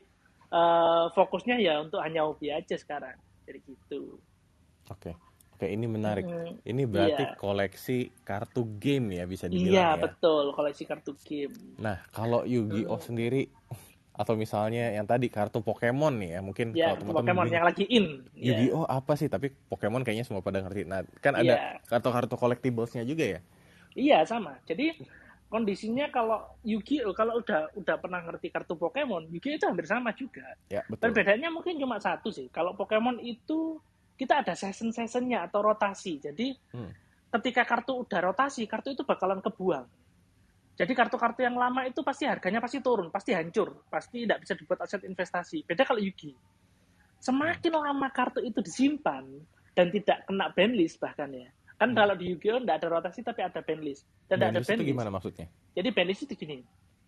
Speaker 10: eh, fokusnya ya untuk hanya hobi aja sekarang jadi gitu
Speaker 1: Oke. Oke, ini menarik.
Speaker 10: Mm,
Speaker 1: Ini berarti
Speaker 10: iya.
Speaker 1: koleksi kartu game ya bisa
Speaker 10: iya
Speaker 1: dibilang ya.
Speaker 10: betul koleksi kartu game
Speaker 1: Nah, kalau Yu-Gi-Oh
Speaker 10: Hmm.
Speaker 1: sendiri atau misalnya yang tadi kartu Pokemon nih ya, mungkin
Speaker 10: ya
Speaker 1: kalau teman-teman
Speaker 10: Pokemon
Speaker 1: bingung,
Speaker 10: yang lagi in ya
Speaker 1: Yu-Gi-Oh apa sih? Tapi Pokemon kayaknya semua pada ngerti. Nah, kan ada
Speaker 10: Iya.
Speaker 1: kartu-kartu collectibles-nya juga ya?
Speaker 10: Iya sama. Jadi kondisinya kalau Yu-Gi-Oh kalau udah udah pernah ngerti kartu Pokemon, Yu-Gi-Oh itu hampir sama juga.
Speaker 1: Ya, betul.
Speaker 10: Perbedaannya mungkin cuma satu sih. Kalau Pokemon itu kita ada season-seasonnya atau rotasi. Jadi
Speaker 1: Hmm.
Speaker 10: ketika kartu udah rotasi, kartu itu bakalan kebuang. Jadi kartu-kartu yang lama itu pasti harganya pasti turun, pasti hancur, pasti tidak bisa dibuat aset investasi. Beda kalau Yugi. Semakin lama kartu itu disimpan dan tidak kena banlist bahkan ya. Kan kalau di Yu-Gi-Oh tidak ada rotasi tapi ada banlist. Dan tidak ada
Speaker 1: Banlist itu gimana maksudnya?
Speaker 10: Jadi banlist itu gini,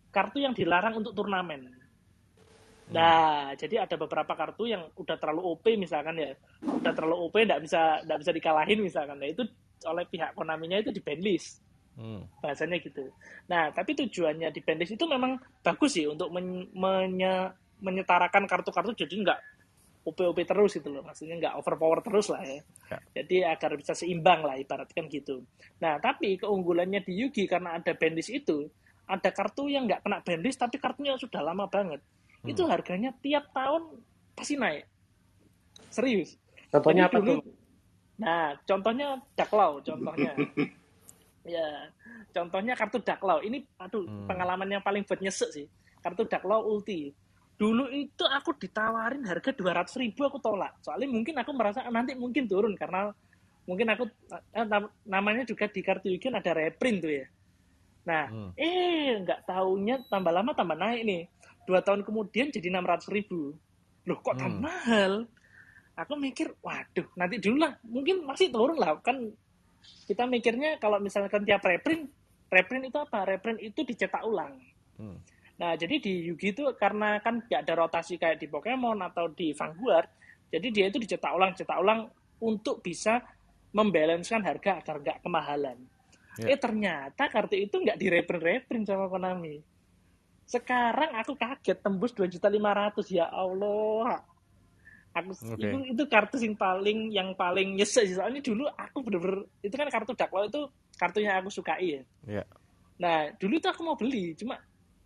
Speaker 10: kartu yang dilarang untuk turnamen.
Speaker 1: Hmm.
Speaker 10: Nah, jadi ada beberapa kartu yang udah terlalu OP misalkan ya, udah terlalu OP nggak bisa nggak bisa dikalahin misalkan. Nah itu oleh pihak Konaminya itu di banlist
Speaker 1: Hmm.
Speaker 10: bahasanya gitu. Nah, tapi tujuannya di banlist itu memang bagus sih untuk men- menye- menyetarakan kartu-kartu jadi nggak OP-OP terus gitu loh. Maksudnya nggak overpower terus lah ya.
Speaker 1: Ya.
Speaker 10: Jadi agar bisa seimbang lah ibaratkan gitu. Nah, tapi keunggulannya di Yugi karena ada banlist itu, ada kartu yang nggak kena banlist tapi kartunya sudah lama banget.
Speaker 1: Hmm.
Speaker 10: Itu harganya tiap tahun pasti naik. Serius.
Speaker 5: Contohnya
Speaker 10: Jadi
Speaker 5: apa
Speaker 10: dulu-
Speaker 5: tuh?
Speaker 10: Nah, contohnya Daklau, contohnya. ya, contohnya kartu Daklau. Ini, aduh,
Speaker 1: Hmm.
Speaker 10: pengalaman yang paling buat nyesek sih. Kartu Daklau Ulti. Dulu itu aku ditawarin harga 200 ribu, aku tolak. Soalnya mungkin aku merasa "Ah, nanti mungkin turun, karena mungkin aku, eh, nam- namanya juga di kartu Yugi ada reprint tuh ya. Nah,
Speaker 1: Hmm.
Speaker 10: eh, nggak taunya tambah lama tambah naik nih. Dua tahun kemudian jadi 600 ribu. Loh, kok tambah
Speaker 1: Hmm.
Speaker 10: mahal? aku mikir, waduh, nanti dulu lah, mungkin masih turun lah, kan kita mikirnya kalau misalkan tiap reprint, reprint itu apa? Reprint itu dicetak ulang.
Speaker 1: Hmm.
Speaker 10: Nah, jadi di Yugi itu karena kan nggak ada rotasi kayak di Pokemon atau di Vanguard, jadi dia itu dicetak ulang, cetak ulang untuk bisa membalanskan harga agar nggak kemahalan.
Speaker 1: Ya.
Speaker 10: Eh ternyata kartu itu nggak di reprint-reprint sama Konami. Sekarang aku kaget tembus 2.500 ya Allah. Aku
Speaker 1: Oke.
Speaker 10: itu itu kartu yang paling yang paling nyesek sih. soalnya dulu aku bener-bener itu kan kartu Daklo itu kartunya aku sukai ya.
Speaker 1: Ya.
Speaker 10: Nah, dulu itu aku mau beli, cuma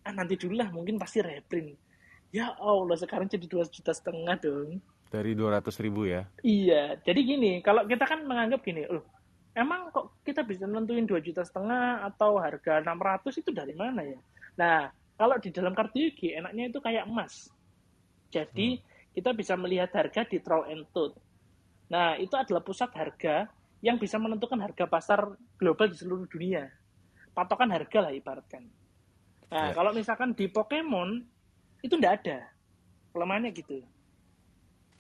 Speaker 10: ah nanti dulu lah mungkin pasti reprint. Ya Allah, sekarang jadi dua juta setengah dong.
Speaker 1: Dari 200 ribu ya.
Speaker 10: Iya, jadi gini, kalau kita kan menganggap gini, loh, emang kok kita bisa nentuin dua juta setengah atau harga 600 itu dari mana ya? Nah, kalau di dalam kartu Yugi, enaknya itu kayak emas. Jadi, kita bisa melihat harga di Troll and Tooth. Nah, itu adalah pusat harga yang bisa menentukan harga pasar global di seluruh dunia. Patokan harga lah ibaratkan. Nah,
Speaker 1: Ya.
Speaker 10: kalau misalkan di Pokemon, itu enggak ada. Kelemahannya gitu.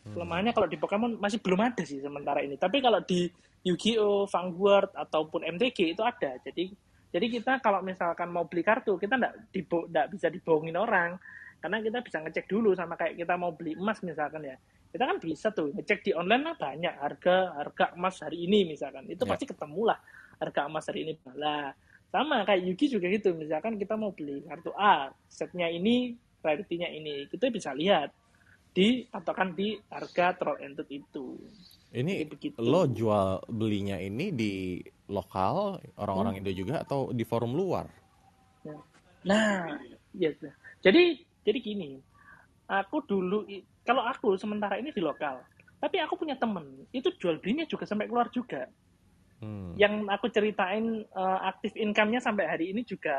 Speaker 1: Hmm.
Speaker 10: Kelemahannya kalau di Pokemon masih belum ada sih sementara ini. Tapi kalau di Yu-Gi-Oh, Vanguard ataupun MTG itu ada. Jadi jadi kita kalau misalkan mau beli kartu, kita nggak dibo nggak bisa dibohongin orang. Karena kita bisa ngecek dulu sama kayak kita mau beli emas misalkan ya. Kita kan bisa tuh ngecek di online lah banyak harga harga emas hari ini misalkan. Itu
Speaker 1: Ya.
Speaker 10: pasti ketemu lah harga emas hari ini. Lah, sama kayak Yugi juga gitu misalkan kita mau beli kartu A setnya ini rarity-nya ini kita bisa lihat di patokan di harga troll entud itu
Speaker 1: Ini
Speaker 10: Jadi
Speaker 1: lo jual belinya ini di lokal orang-orang
Speaker 10: Hmm.
Speaker 1: Indo juga atau di forum luar?
Speaker 10: Nah, ya. Jadi jadi gini, aku dulu kalau aku sementara ini di lokal, tapi aku punya temen itu jual belinya juga sampai keluar juga.
Speaker 1: Hmm.
Speaker 10: Yang aku ceritain eh, aktif income-nya sampai hari ini juga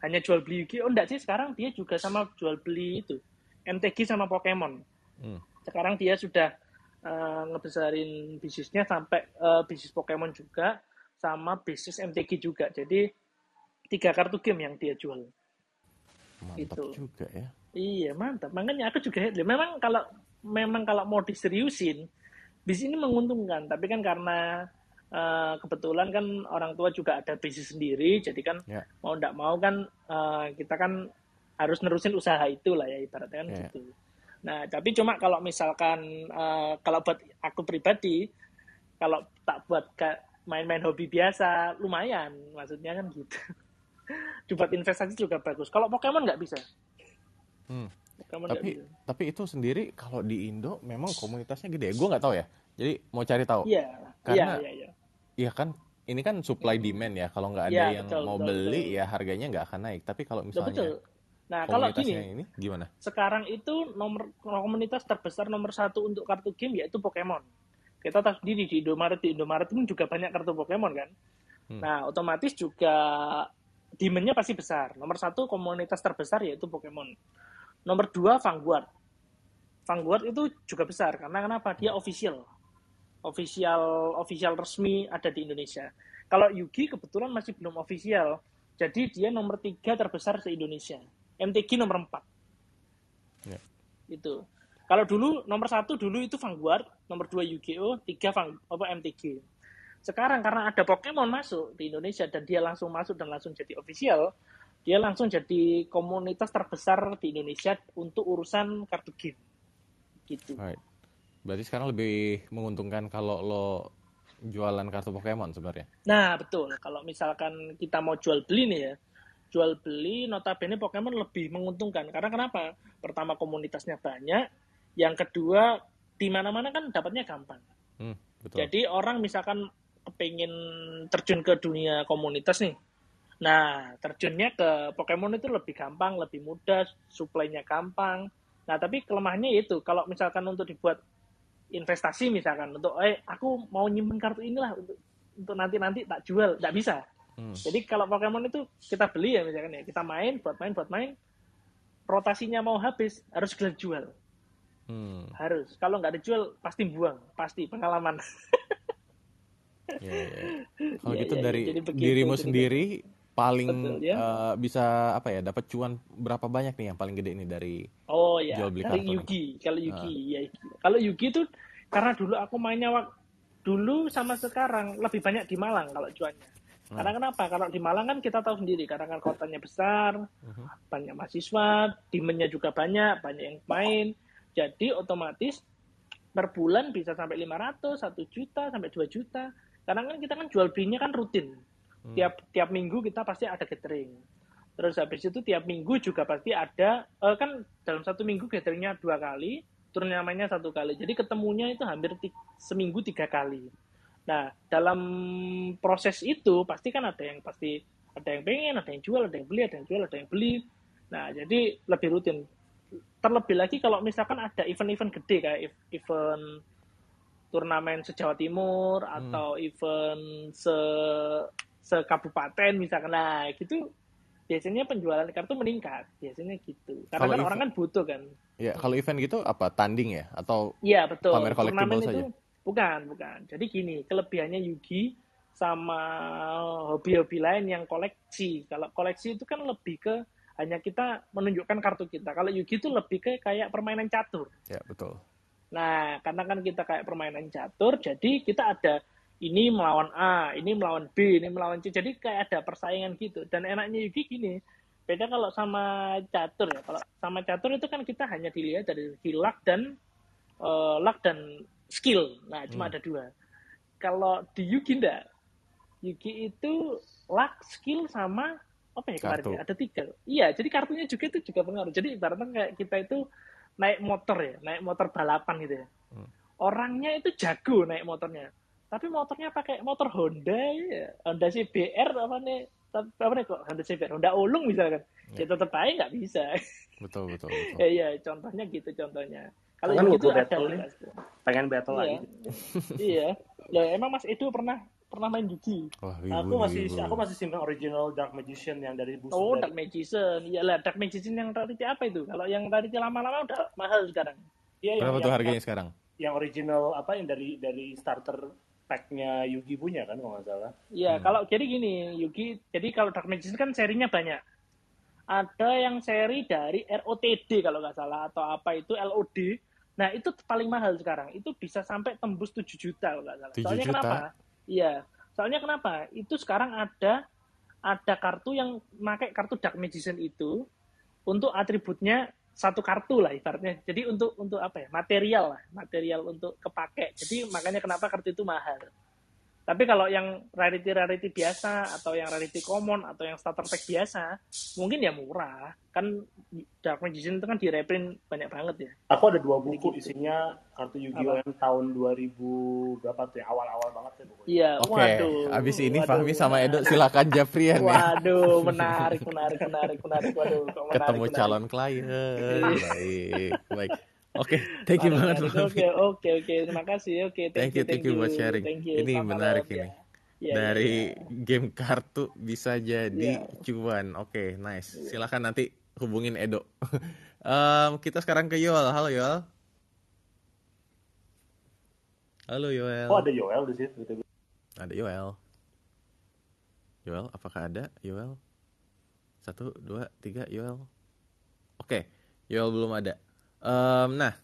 Speaker 10: hanya jual beli Yugi. Oh enggak sih, sekarang dia juga sama jual beli itu MTG sama Pokemon.
Speaker 1: Hmm.
Speaker 10: Sekarang dia sudah eh, ngebesarin bisnisnya sampai eh, bisnis Pokemon juga sama bisnis MTG juga. Jadi tiga kartu game yang dia jual.
Speaker 1: Mantap
Speaker 10: Gitu.
Speaker 1: juga ya.
Speaker 10: Iya mantap. Makanya aku juga. Memang kalau memang kalau mau diseriusin, bisnis ini menguntungkan. Tapi kan karena eh, kebetulan kan orang tua juga ada bisnis sendiri, jadi kan
Speaker 1: Ya.
Speaker 10: mau tidak mau kan eh, kita kan harus nerusin usaha itu lah ya ibaratnya kan
Speaker 1: Ya.
Speaker 10: gitu. Nah tapi cuma kalau misalkan eh, kalau buat aku pribadi, kalau tak buat main-main hobi biasa, lumayan. Maksudnya kan gitu. buat investasi juga bagus. Kalau Pokemon nggak bisa.
Speaker 1: Hmm.
Speaker 10: Pokemon
Speaker 1: Tapi
Speaker 10: bisa.
Speaker 1: tapi itu sendiri kalau di Indo memang komunitasnya gede. Gue nggak tahu ya. Jadi mau cari tahu.
Speaker 10: Iya,
Speaker 1: Karena-
Speaker 10: iya, iya, iya.
Speaker 1: Iya kan ini kan supply demand ya. Kalau nggak ada
Speaker 10: Iya,
Speaker 1: yang
Speaker 10: betul,
Speaker 1: mau
Speaker 10: betul,
Speaker 1: beli
Speaker 10: betul.
Speaker 1: ya harganya nggak akan naik. Tapi kalau misalnya
Speaker 10: betul. Nah, kalau gini,
Speaker 1: ini gimana?
Speaker 10: sekarang itu nomor komunitas terbesar nomor satu untuk kartu game yaitu Pokemon. Kita tahu sendiri di Indomaret, di Indomaret pun juga banyak kartu Pokemon kan.
Speaker 1: Hmm.
Speaker 10: Nah, otomatis juga demand-nya pasti besar. Nomor satu komunitas terbesar yaitu Pokemon. Nomor dua Vanguard. Vanguard itu juga besar karena kenapa? Dia official. Official official resmi ada di Indonesia. Kalau Yugi kebetulan masih belum official. Jadi dia nomor tiga terbesar se Indonesia. MTG nomor empat.
Speaker 1: Ya.
Speaker 10: Itu. Kalau dulu nomor satu dulu itu Vanguard, nomor dua Yu-Gi-Oh, tiga Vang, apa MTG. Sekarang karena ada Pokemon masuk di Indonesia dan dia langsung masuk dan langsung jadi official, dia langsung jadi komunitas terbesar di Indonesia untuk urusan kartu game. Gitu.
Speaker 1: Right. Berarti sekarang lebih menguntungkan kalau lo jualan kartu Pokemon sebenarnya.
Speaker 10: Nah, betul. Kalau misalkan kita mau jual beli nih ya, jual beli notabene Pokemon lebih menguntungkan. Karena kenapa? Pertama komunitasnya banyak, yang kedua di mana-mana kan dapatnya gampang.
Speaker 1: Hmm, betul.
Speaker 10: Jadi orang misalkan kepingin terjun ke dunia komunitas nih. Nah, terjunnya ke Pokemon itu lebih gampang, lebih mudah, supply-nya gampang. Nah, tapi kelemahannya itu kalau misalkan untuk dibuat investasi misalkan untuk eh aku mau nyimpen kartu inilah untuk untuk nanti-nanti tak jual, nggak bisa.
Speaker 1: Hmm.
Speaker 10: Jadi kalau Pokemon itu kita beli ya misalkan ya, kita main, buat main, buat main, rotasinya mau habis, harus segera jual.
Speaker 1: Hmm.
Speaker 10: Harus. Kalau nggak dijual, pasti buang. Pasti, pengalaman.
Speaker 1: Ya, ya, ya. Kalau
Speaker 10: Iya,
Speaker 1: gitu
Speaker 10: iya, iya.
Speaker 1: dari
Speaker 10: Jadi begitu
Speaker 1: dirimu sendiri paling
Speaker 10: Betul, ya.
Speaker 1: eh, bisa apa ya dapat cuan berapa banyak nih yang paling gede ini dari
Speaker 10: Oh ya,
Speaker 1: jual beli
Speaker 10: dari? Yugi. Kalau Yugi, ya Kalau Yugi itu karena dulu aku mainnya wak- dulu sama sekarang lebih banyak di Malang kalau cuannya.
Speaker 1: Hmm.
Speaker 10: Karena kenapa? Kalau di Malang kan kita tahu sendiri, karena kan kotanya besar,
Speaker 1: Mhm.
Speaker 10: banyak mahasiswa, demand-nya juga banyak, banyak yang main. Jadi otomatis per bulan bisa sampai 500, 1 juta, sampai 2 juta. Karena kan kita kan jual belinya kan rutin.
Speaker 1: Hmm.
Speaker 10: Tiap tiap minggu kita pasti ada gathering. Terus habis itu tiap minggu juga pasti ada, eh, kan dalam satu minggu gatheringnya dua kali, turnamennya satu kali. Jadi ketemunya itu hampir seminggu tiga kali. Nah, dalam proses itu pasti kan ada yang pasti ada yang pengen, ada yang jual, ada yang beli, ada yang jual, ada yang beli. Nah, jadi lebih rutin. Terlebih lagi kalau misalkan ada event-event gede kayak ev- event turnamen se-Jawa Timur
Speaker 1: Hmm.
Speaker 10: atau event se se-kabupaten misalkan. Nah, gitu biasanya penjualan kartu meningkat. Biasanya gitu. Karena
Speaker 1: Kalau
Speaker 10: kan
Speaker 1: event-
Speaker 10: orang kan butuh kan.
Speaker 1: Ya, kalau event gitu apa tanding ya atau
Speaker 10: Iya betul.
Speaker 1: pamer
Speaker 10: Turnamen
Speaker 1: collectible
Speaker 10: itu
Speaker 1: saja?
Speaker 10: bukan, bukan. Jadi gini, kelebihannya Yugi sama hobi-hobi lain yang koleksi. Kalau koleksi itu kan lebih ke hanya kita menunjukkan kartu kita. Kalau Yugi itu lebih ke kayak permainan catur.
Speaker 1: Ya, betul.
Speaker 10: Nah, karena kan kita kayak permainan catur, jadi kita ada ini melawan A, ini melawan B, ini melawan C. Jadi kayak ada persaingan gitu. Dan enaknya Yugi gini, beda kalau sama catur ya. Kalau sama catur itu kan kita hanya dilihat dari segi luck dan eh, luck dan skill. Nah, cuma
Speaker 1: Hmm.
Speaker 10: ada dua. Kalau di Yugi enggak. Yuki itu luck, skill sama apa ya kemarin
Speaker 1: Kartu.
Speaker 10: ya? Ada tiga. Iya, jadi kartunya juga itu juga pengaruh. Jadi ibaratnya kayak kita itu naik motor ya, naik motor balapan gitu ya.
Speaker 1: Hmm.
Speaker 10: Orangnya itu jago naik motornya. Tapi motornya pakai motor Honda ya, Honda CBR apa nih? Apa nih kok Honda CBR? Honda Ulung misalkan. Ya tetap aja nggak bisa.
Speaker 1: Betul, betul, betul.
Speaker 10: ya iya, contohnya gitu contohnya. Kalau
Speaker 5: Kan
Speaker 10: Yuki
Speaker 5: waktu
Speaker 10: itu ada
Speaker 5: battle nih, pengen battle
Speaker 10: Iya.
Speaker 5: lagi.
Speaker 10: iya. Ya emang Mas Edo pernah pernah main Yuki.
Speaker 1: Wah,
Speaker 5: Aku
Speaker 1: wibu,
Speaker 5: masih
Speaker 1: wibu.
Speaker 5: aku masih simpen original Dark Magician yang dari booster
Speaker 10: Oh,
Speaker 5: dari-
Speaker 10: Dark Magician. Iya lah, Dark Magician yang rarity apa itu? Kalau yang rarity lama-lama udah mahal sekarang.
Speaker 5: Iya, yang,
Speaker 1: Berapa tuh
Speaker 5: yang,
Speaker 1: harganya sekarang?
Speaker 5: yang original apa yang dari dari starter pack-nya Yugi punya kan kalau nggak salah.
Speaker 10: Iya,
Speaker 1: Hmm.
Speaker 10: kalau jadi gini, Yugi, jadi kalau Dark Magician kan serinya banyak. Ada yang seri dari ROTD kalau nggak salah atau apa itu LOD. Nah, itu paling mahal sekarang. Itu bisa sampai tembus 7 juta kalau nggak salah.
Speaker 1: 7
Speaker 10: Soalnya
Speaker 1: juta?
Speaker 10: kenapa? Iya. Soalnya kenapa? Itu sekarang ada ada kartu yang pakai kartu Dark Magician itu untuk atributnya satu kartu lah ibaratnya. Jadi untuk untuk apa ya? Material lah, material untuk kepake. Jadi makanya kenapa kartu itu mahal. Tapi kalau yang rarity rarity biasa atau yang rarity common atau yang starter pack biasa, mungkin ya murah. Kan Dark Magician itu kan di reprint banyak banget ya.
Speaker 5: Aku ada dua buku
Speaker 10: Gitu.
Speaker 5: isinya kartu Yu-Gi-Oh yang tahun 2000 berapa tuh ya awal-awal banget ya bukunya.
Speaker 10: Iya,
Speaker 1: Oke,
Speaker 10: waduh.
Speaker 1: abis ini
Speaker 10: waduh,
Speaker 1: Fahmi sama Edo silakan Jafrian ya.
Speaker 10: Waduh, menarik, menarik, menarik, menarik. Waduh, kok menarik,
Speaker 1: Ketemu
Speaker 10: menarik.
Speaker 1: calon klien.
Speaker 10: Iya.
Speaker 1: Baik, baik. Oke, thank you banget.
Speaker 10: Oke, oke, oke. Terima kasih. Oke,
Speaker 1: Thank you, thank you buat sharing.
Speaker 10: Thank you.
Speaker 1: Ini
Speaker 10: Selamat
Speaker 1: menarik
Speaker 10: malam, ya.
Speaker 1: ini.
Speaker 10: Iya, iya,
Speaker 1: Dari
Speaker 10: iya.
Speaker 1: game kartu bisa jadi
Speaker 10: Iya.
Speaker 1: cuan. Oke, nice. Silakan nanti hubungin Edo. Em, kita sekarang ke Yoel. Halo Yoel. Halo Yoel.
Speaker 5: Oh ada Yoel di situ.
Speaker 1: Ada Yoel. Yoel, apakah ada Yoel? Satu, dua, tiga, Yoel. Oke, Yoel belum ada. Em, nah,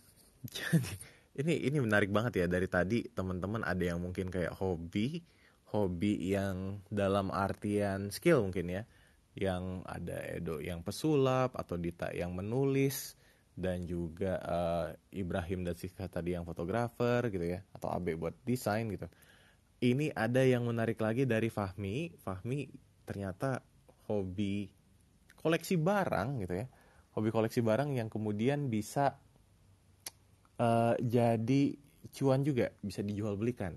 Speaker 1: jadi ini ini menarik banget ya dari tadi teman-teman ada yang mungkin kayak hobi, hobi yang dalam artian skill mungkin ya, yang ada Edo yang pesulap atau Dita yang menulis dan juga eh, Ibrahim dan Siska tadi yang fotografer gitu ya, atau Abe buat desain gitu ini ada yang menarik lagi dari Fahmi. Fahmi ternyata hobi koleksi barang gitu ya. Hobi koleksi barang yang kemudian bisa eh, jadi cuan juga, bisa dijual belikan.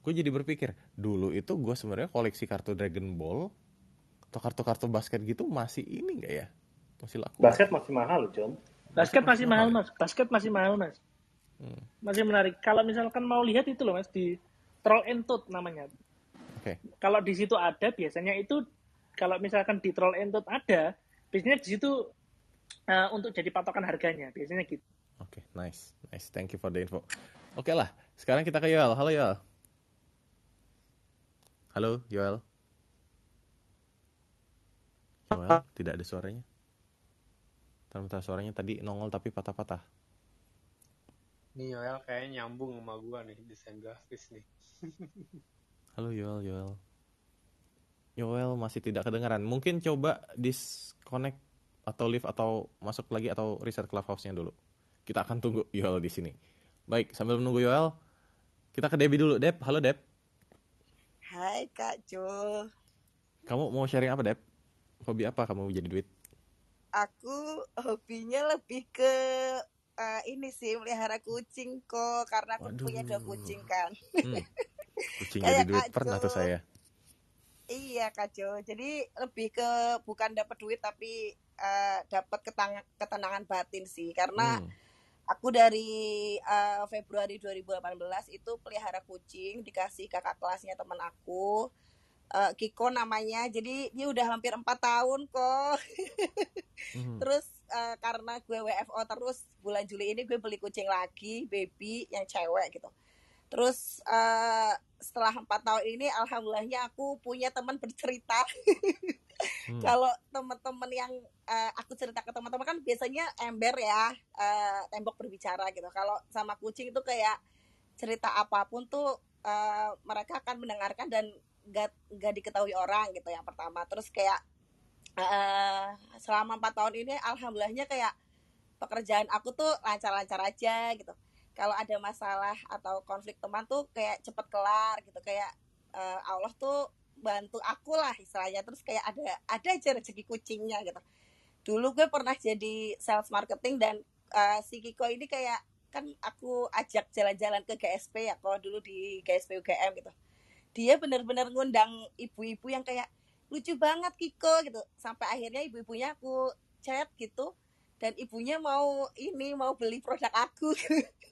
Speaker 1: Gue jadi berpikir, dulu itu gue sebenarnya koleksi kartu Dragon Ball atau kartu-kartu basket gitu masih ini nggak ya? Masih laku.
Speaker 5: Basket masih mahal loh, John.
Speaker 10: Basket masih mahal,
Speaker 1: ya?
Speaker 10: Mas. Basket masih mahal, Mas.
Speaker 1: Hmm,
Speaker 10: Masih menarik. Kalau misalkan mau lihat itu loh, Mas, di Troll and Toad namanya.
Speaker 1: Oke.
Speaker 10: Kalau di situ ada, biasanya itu kalau misalkan di Troll and Toad ada, biasanya di situ eh, untuk jadi patokan harganya, biasanya gitu.
Speaker 1: Oke, nice, nice. Thank you for the info. Oke lah, sekarang kita ke Yoel. Halo Yoel. Halo Yoel. Yoel, tidak ada suaranya. Bentar, suaranya tadi nongol tapi patah-patah.
Speaker 7: Nih Yoel kayaknya nyambung sama gua nih desain grafis nih.
Speaker 1: Halo Yoel, Yoel. Yoel masih tidak kedengaran. Mungkin coba disconnect atau leave atau masuk lagi atau reset clubhouse-nya dulu. Kita akan tunggu Yoel di sini. Baik, sambil menunggu Yoel, kita ke Debbie dulu. Deb, halo Deb.
Speaker 11: Hai Kak Jo,
Speaker 1: Kamu mau sharing apa, Deb? Hobi apa kamu jadi duit?
Speaker 11: aku hobinya lebih ke eh, ini sih melihara kucing kok karena aku punya dua
Speaker 1: Waduh.
Speaker 11: kucing kan.
Speaker 1: Hmm, kucing jadi duit
Speaker 11: Kak
Speaker 1: pernah tuh saya.
Speaker 11: Iya Kak Jo, jadi lebih ke bukan dapat duit tapi eh, dapat ketang- ketenangan batin sih. Karena
Speaker 1: Hmm,
Speaker 11: aku dari eh, Februari 2018 itu pelihara kucing dikasih kakak kelasnya teman aku. Eh, Kiko namanya. Jadi dia udah hampir empat tahun kok.
Speaker 1: Hmm.
Speaker 11: terus eh, karena gue WFO terus bulan Juli ini gue beli kucing lagi baby yang cewek gitu terus eh, setelah empat tahun ini alhamdulillahnya aku punya teman bercerita.
Speaker 1: Hmm.
Speaker 11: kalau teman-teman yang eh, aku cerita ke teman-teman kan biasanya ember ya eh, tembok berbicara gitu. Kalau sama kucing itu kayak cerita apa pun tuh eh, mereka akan mendengarkan dan gak, gak diketahui orang gitu yang pertama. Terus kayak eh, selama empat tahun ini alhamdulillahnya kayak pekerjaan aku tuh lancar-lancar aja gitu kalau ada masalah atau konflik teman tuh kayak cepet kelar gitu kayak eh, Allah tuh bantu aku lah istilahnya terus kayak ada ada aja rezeki kucingnya gitu. Dulu gue pernah jadi sales marketing dan uh, si Kiko ini kayak kan aku ajak jalan-jalan ke GSP ya kalau dulu di GSP UGM gitu. Dia bener-bener ngundang ibu-ibu yang kayak lucu banget Kiko gitu. Sampai akhirnya ibu-ibunya aku chat gitu dan ibunya mau ini mau beli produk aku.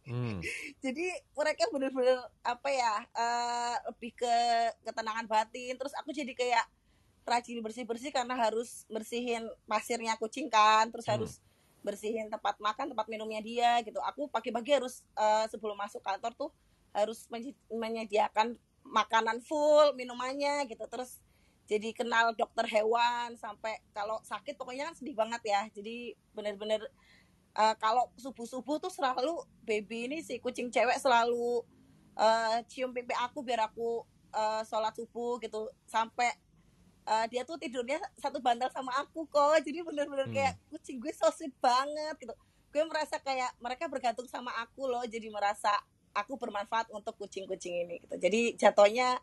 Speaker 1: Hmm.
Speaker 11: jadi mereka bener-bener apa ya uh, lebih ke ketenangan batin. Terus aku jadi kayak rajin bersih-bersih karena harus bersihin pasirnya kucing kan. Terus
Speaker 1: Hmm.
Speaker 11: harus bersihin tempat makan tempat minumnya dia gitu. Aku pagi-pagi harus uh, sebelum masuk kantor tuh harus menye- menyediakan makanan full minumannya gitu. Terus jadi kenal dokter hewan sampai kalau sakit pokoknya kan sedih banget ya. Jadi bener-bener uh, kalau subuh-subuh tuh selalu baby ini si kucing cewek selalu uh, cium pipi aku biar aku uh, sholat subuh gitu. Sampai uh, dia tuh tidurnya satu bantal sama aku kok. Jadi bener-bener
Speaker 1: Hmm.
Speaker 11: kayak kucing gue so sweet banget gitu. Gue merasa kayak mereka bergantung sama aku loh. Jadi merasa aku bermanfaat untuk kucing-kucing ini gitu. Jadi jatuhnya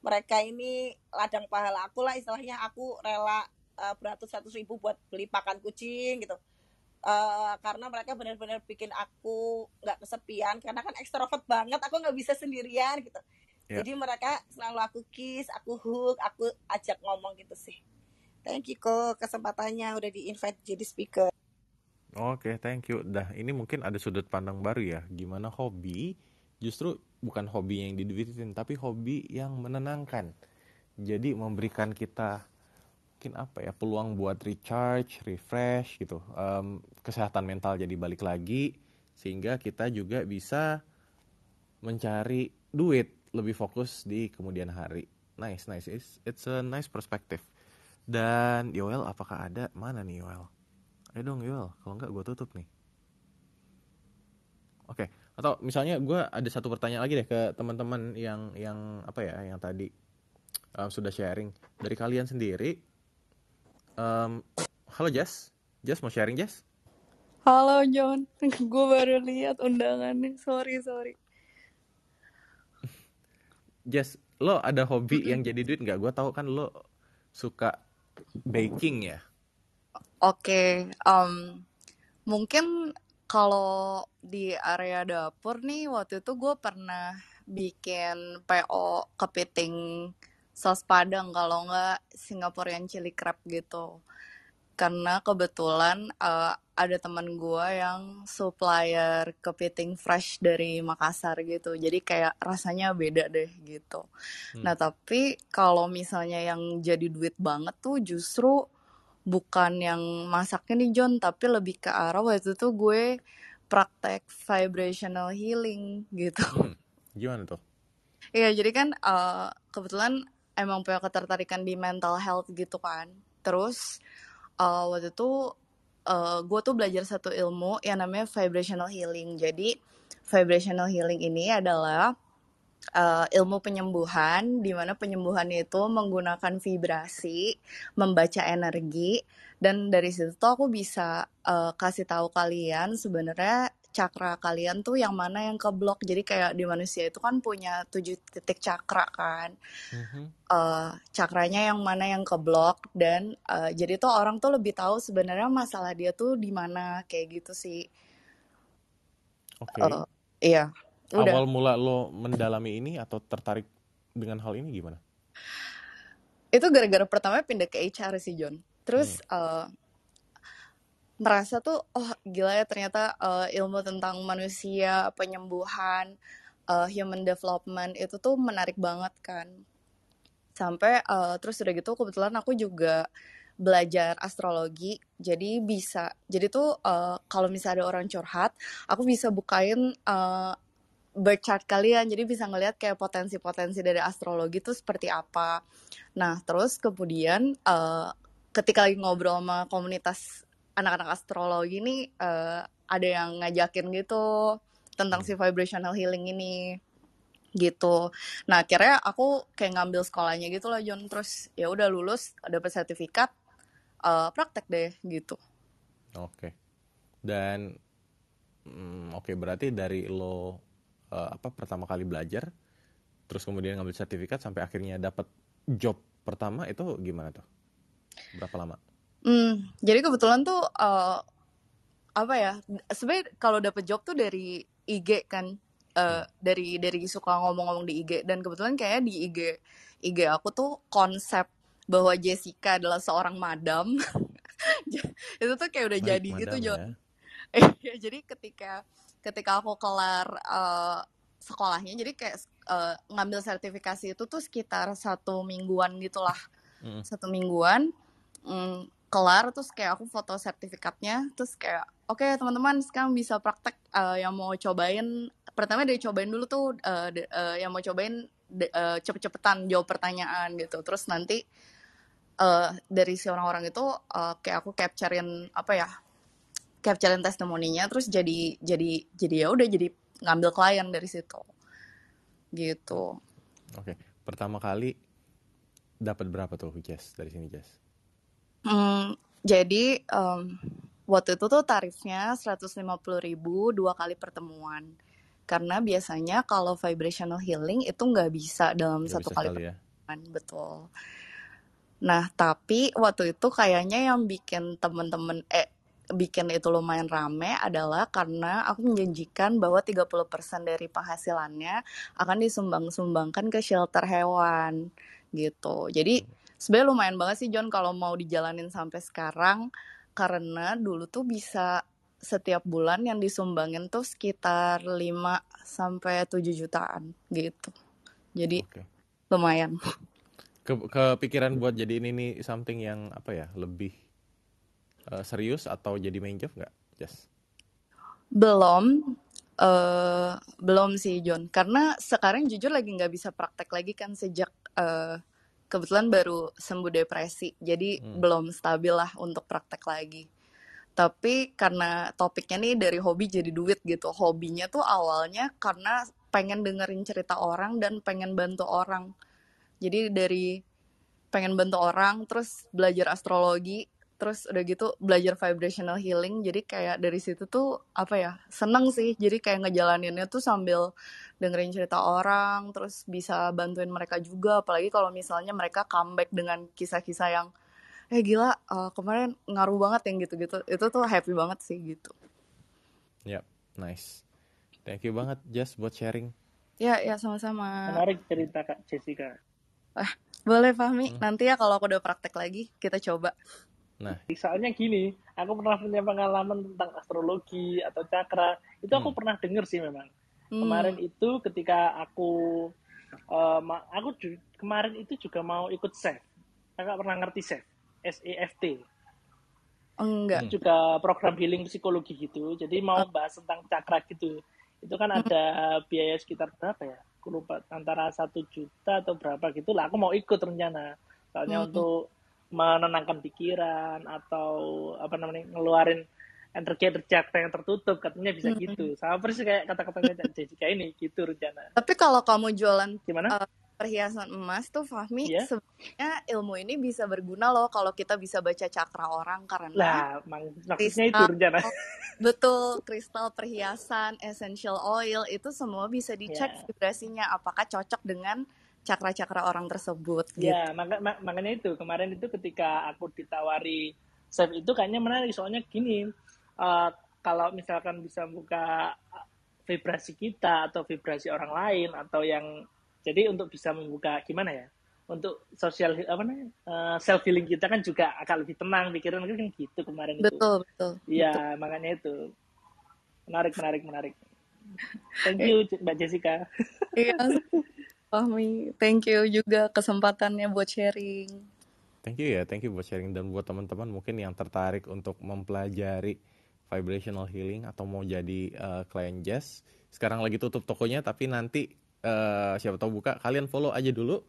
Speaker 11: mereka ini ladang pahala aku lah istilahnya aku rela uh, beratus-ratus ribu buat beli pakan kucing gitu Eh, karena mereka benar-benar bikin aku nggak kesepian karena kan ekstrovert banget aku nggak bisa sendirian gitu
Speaker 1: Ya.
Speaker 11: jadi mereka selalu aku kiss aku hook aku ajak ngomong gitu sih thank you kok kesempatannya udah di invite jadi speaker
Speaker 1: Oke, thank you. Dah, ini mungkin ada sudut pandang baru ya. Gimana hobi justru bukan hobi yang diduitin, tapi hobi yang menenangkan. Jadi memberikan kita mungkin apa ya peluang buat recharge, refresh gitu, Em, kesehatan mental jadi balik lagi sehingga kita juga bisa mencari duit lebih fokus di kemudian hari. Nice, nice. It's, it's a nice perspective. Dan Yoel, apakah ada mana nih Yoel? Ayo dong Yoel, kalau nggak gue tutup nih. Oke, atau misalnya gue ada satu pertanyaan lagi deh ke teman-teman yang yang apa ya, yang tadi um, sudah sharing dari kalian sendiri. Um, halo Jess, Jess mau sharing Jess?
Speaker 12: Halo John, gue baru lihat undangannya. Sorry sorry.
Speaker 1: Jess, lo ada hobi yang jadi duit nggak? Gue tahu kan lo suka baking ya.
Speaker 12: Oke, em, mungkin kalau di area dapur nih waktu itu gue pernah bikin PO kepiting saus padang kalau nggak Singaporean chili crab gitu. Karena kebetulan eh, ada teman gue yang supplier kepiting fresh dari Makassar gitu. Jadi kayak rasanya beda deh gitu.
Speaker 1: Hmm.
Speaker 12: Nah, tapi kalau misalnya yang jadi duit banget tuh justru bukan yang masaknya nih John, tapi lebih ke arah waktu itu gue praktek vibrational healing gitu.
Speaker 1: Hmm, gimana tuh?
Speaker 12: Iya, jadi kan eh, kebetulan emang punya ketertarikan di mental health gitu kan. Terus eh, waktu itu eh, gue tuh belajar satu ilmu yang namanya vibrational healing. Jadi vibrational healing ini adalah eh, ilmu penyembuhan, di mana penyembuhan itu menggunakan vibrasi, membaca energi, dan dari situ tuh aku bisa eh, kasih tahu kalian sebenarnya cakra kalian tuh yang mana yang keblok. Jadi kayak di manusia itu kan punya tujuh titik cakra kan.
Speaker 1: Mhm.
Speaker 12: eh cakranya yang mana yang keblok dan eh, jadi tuh orang tuh lebih tahu sebenarnya masalah dia tuh di mana kayak gitu sih.
Speaker 1: Oke.
Speaker 12: Eh, iya, udah.
Speaker 1: Awal mula lo mendalami ini atau tertarik dengan hal ini gimana?
Speaker 12: Itu gara-gara pertama pindah ke HR sih John. Terus
Speaker 1: Hmm.
Speaker 12: eh, merasa tuh oh gila ya ternyata eh, ilmu tentang manusia, penyembuhan, eh, human development itu tuh menarik banget kan. Sampai eh, terus udah gitu kebetulan aku juga belajar astrologi. Jadi bisa jadi tuh eh, kalau misalnya ada orang curhat, aku bisa bukain eh, birth chart kalian. Jadi bisa ngelihat kayak potensi-potensi dari astrologi itu seperti apa. Nah, terus kemudian eh, ketika lagi ngobrol sama komunitas anak-anak astrologi nih eh, ada yang ngajakin gitu tentang si vibrational healing ini gitu. Nah, akhirnya aku kayak ngambil sekolahnya gitu lah John. Terus ya udah lulus, dapat sertifikat, eh, praktek deh gitu.
Speaker 1: Oke. Dan mm, oke berarti dari lo eh, apa pertama kali belajar, terus kemudian ngambil sertifikat sampai akhirnya dapat job pertama itu gimana tuh? Berapa lama?
Speaker 12: Hmm, jadi kebetulan tuh eh, apa ya? Sebenarnya kalau dapet job tuh dari IG kan, Eh, dari dari suka ngomong-ngomong di IG dan kebetulan kayaknya di IG IG aku tuh konsep bahwa Jessica adalah seorang madam itu tuh kayak udah
Speaker 1: Baik,
Speaker 12: jadi gitu
Speaker 1: ya.
Speaker 12: Iya, jadi ketika ketika aku kelar eh, sekolahnya, jadi kayak eh, ngambil sertifikasi itu tuh sekitar satu mingguan gitulah,
Speaker 1: Mm-mm.
Speaker 12: satu mingguan, mm, kelar terus kayak aku foto sertifikatnya, terus kayak oke teman-teman sekarang bisa praktek eh, yang mau cobain, pertama dari cobain dulu tuh eh, de- eh, yang mau cobain de- eh, cepet-cepetan jawab pertanyaan gitu, terus nanti eh, dari si orang-orang itu eh, kayak aku capturein apa ya capturein testimoninya terus jadi jadi jadi ya udah jadi ngambil klien dari situ gitu
Speaker 1: Oke, pertama kali dapat berapa tuh Jess dari sini Jess?
Speaker 12: Hmm, jadi em, waktu itu tuh tarifnya 150.000 dua kali pertemuan karena biasanya kalau vibrational healing itu nggak bisa dalam
Speaker 1: Nggak
Speaker 12: satu
Speaker 1: bisa
Speaker 12: kali
Speaker 1: sekali ya.
Speaker 12: pertemuan betul Nah, tapi waktu itu kayaknya yang bikin temen-temen eh bikin itu lumayan rame adalah karena aku menjanjikan bahwa 30% dari penghasilannya akan disumbang-sumbangkan ke shelter hewan gitu. Jadi sebenarnya lumayan banget sih John kalau mau dijalanin sampai sekarang karena dulu tuh bisa setiap bulan yang disumbangin tuh sekitar 5 sampai 7 jutaan gitu. Jadi
Speaker 1: Oke.
Speaker 12: lumayan.
Speaker 1: Ke kepikiran buat jadi ini nih something yang apa ya lebih eh, serius atau jadi main job nggak Jess?
Speaker 12: Belum, eh belum sih John. Karena sekarang jujur lagi nggak bisa praktek lagi kan sejak eh, kebetulan baru sembuh depresi. Jadi
Speaker 1: Hmm.
Speaker 12: belum stabil lah untuk praktek lagi. Tapi karena topiknya nih dari hobi jadi duit gitu. Hobinya tuh awalnya karena pengen dengerin cerita orang dan pengen bantu orang. Jadi dari pengen bantu orang, terus belajar astrologi, terus udah gitu belajar vibrational healing. Jadi kayak dari situ tuh apa ya seneng sih. Jadi kayak ngejalaninnya tuh sambil dengerin cerita orang, terus bisa bantuin mereka juga. Apalagi kalau misalnya mereka comeback dengan kisah-kisah yang eh gila eh, kemarin ngaruh banget yang gitu-gitu. Itu tuh happy banget sih gitu.
Speaker 1: Yap, nice. Thank you banget Jess buat sharing.
Speaker 12: Ya ya sama-sama.
Speaker 10: Menarik cerita Kak Jessica.
Speaker 12: Wah, boleh Fahmi.
Speaker 1: Hmm.
Speaker 12: Nanti ya kalau aku udah praktek lagi kita coba.
Speaker 1: Nah,
Speaker 10: Soalnya gini, aku pernah punya pengalaman tentang astrologi atau cakra. Itu aku
Speaker 1: Hmm.
Speaker 10: pernah denger sih memang.
Speaker 12: Hmm.
Speaker 10: Kemarin itu ketika aku ma- aku kemarin itu juga mau ikut SEF. Kakak pernah ngerti SEF? S E F T.
Speaker 12: Enggak.
Speaker 1: Hmm.
Speaker 10: juga program healing psikologi gitu. Jadi mau bahas tentang cakra gitu. Itu kan ada biaya sekitar berapa ya? Aku lupa antara satu juta atau berapa gitu lah. Aku mau ikut rencana. Soalnya
Speaker 12: Hmm.
Speaker 10: untuk menenangkan pikiran atau apa namanya ngeluarin energi cakra yang tertutup katanya bisa
Speaker 12: Hmm.
Speaker 10: gitu. Sama persis kayak kata-katanya Kak Jessica ini gitu rencana.
Speaker 12: Tapi kalau kamu jualan
Speaker 10: Gimana?
Speaker 12: eh, perhiasan emas tuh Fahmi
Speaker 10: Iya?
Speaker 12: sebenarnya ilmu ini bisa berguna loh kalau kita bisa baca cakra orang karena
Speaker 10: Lah, maksudnya itu rencana.
Speaker 12: betul kristal perhiasan essential oil itu semua bisa dicek
Speaker 10: Ya.
Speaker 12: vibrasinya apakah cocok dengan cakra-cakra orang tersebut gitu.
Speaker 10: Ya, maka, ma- makanya itu kemarin itu ketika aku ditawari save itu kayaknya menarik soalnya gini, eh, kalau misalkan bisa buka vibrasi kita atau vibrasi orang lain atau yang jadi untuk bisa membuka gimana ya? Untuk sosial apa namanya? self healing kita kan juga akan lebih tenang pikiran kan gitu kemarin itu.
Speaker 12: Betul, betul. betul.
Speaker 10: Iya, makanya itu. Menarik, menarik, menarik. Thank you Mbak Jessica.
Speaker 12: Iya, Fahmi. Thank you juga kesempatannya buat sharing.
Speaker 1: thank you ya, thank you buat sharing dan buat teman-teman mungkin yang tertarik untuk mempelajari vibrational healing atau mau jadi eh, klien Jess. Sekarang lagi tutup tokonya tapi nanti eh, siapa tahu buka, kalian follow aja dulu.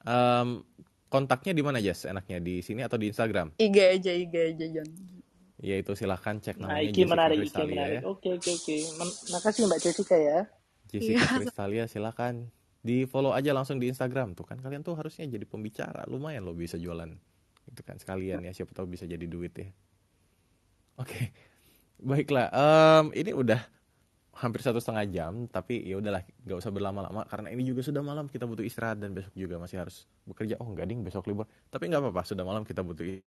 Speaker 1: Em, kontaknya di mana Jess? Enaknya di sini atau di Instagram?
Speaker 12: IG aja, IG aja, John.
Speaker 1: Yaitu silahkan cek
Speaker 10: Nah,
Speaker 1: namanya
Speaker 10: iki
Speaker 1: Jessica
Speaker 10: menarik, iki
Speaker 1: Kristalia
Speaker 10: menarik.
Speaker 1: ya.
Speaker 10: Oke, oke, oke. Makasih Mbak Jessica ya.
Speaker 1: Jessica
Speaker 12: Iya.
Speaker 1: Kristalia silakan di follow aja langsung di Instagram. Tuh kan kalian tuh harusnya jadi pembicara. Lumayan lo bisa jualan. Itu kan sekalian ya siapa tahu bisa jadi duit ya. Oke baiklah. Em, ini udah hampir satu setengah jam tapi ya udahlah nggak usah berlama-lama karena ini juga sudah malam kita butuh istirahat dan besok juga masih harus bekerja. Oh enggak ding besok libur. Tapi nggak apa-apa sudah malam kita butuh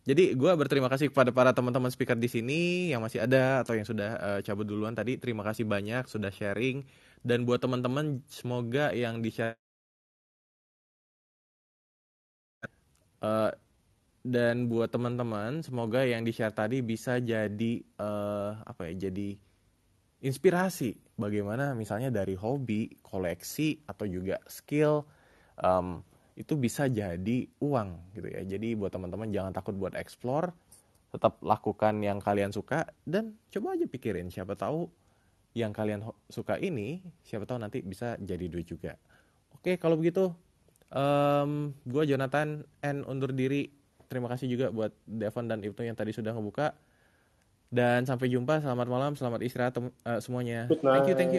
Speaker 1: jadi gue berterima kasih kepada para teman-teman speaker di sini yang masih ada atau yang sudah eh, cabut duluan tadi. Terima kasih banyak sudah sharing dan buat teman-teman semoga yang di share Eh, dan buat teman-teman semoga yang di share tadi bisa jadi eh, apa ya jadi inspirasi. Bagaimana misalnya dari hobi koleksi atau juga skill em, itu bisa jadi uang gitu ya. Jadi buat teman-teman jangan takut buat explore tetap lakukan yang kalian suka dan coba aja pikirin siapa tahu yang kalian suka ini siapa tahu nanti bisa jadi duit juga. Oke kalau begitu em gue Jonathan N undur diri. Terima kasih juga buat Devon dan Ibnu yang tadi sudah ngebuka. Dan sampai jumpa selamat malam selamat istirahat eh, semuanya. Thank you thank you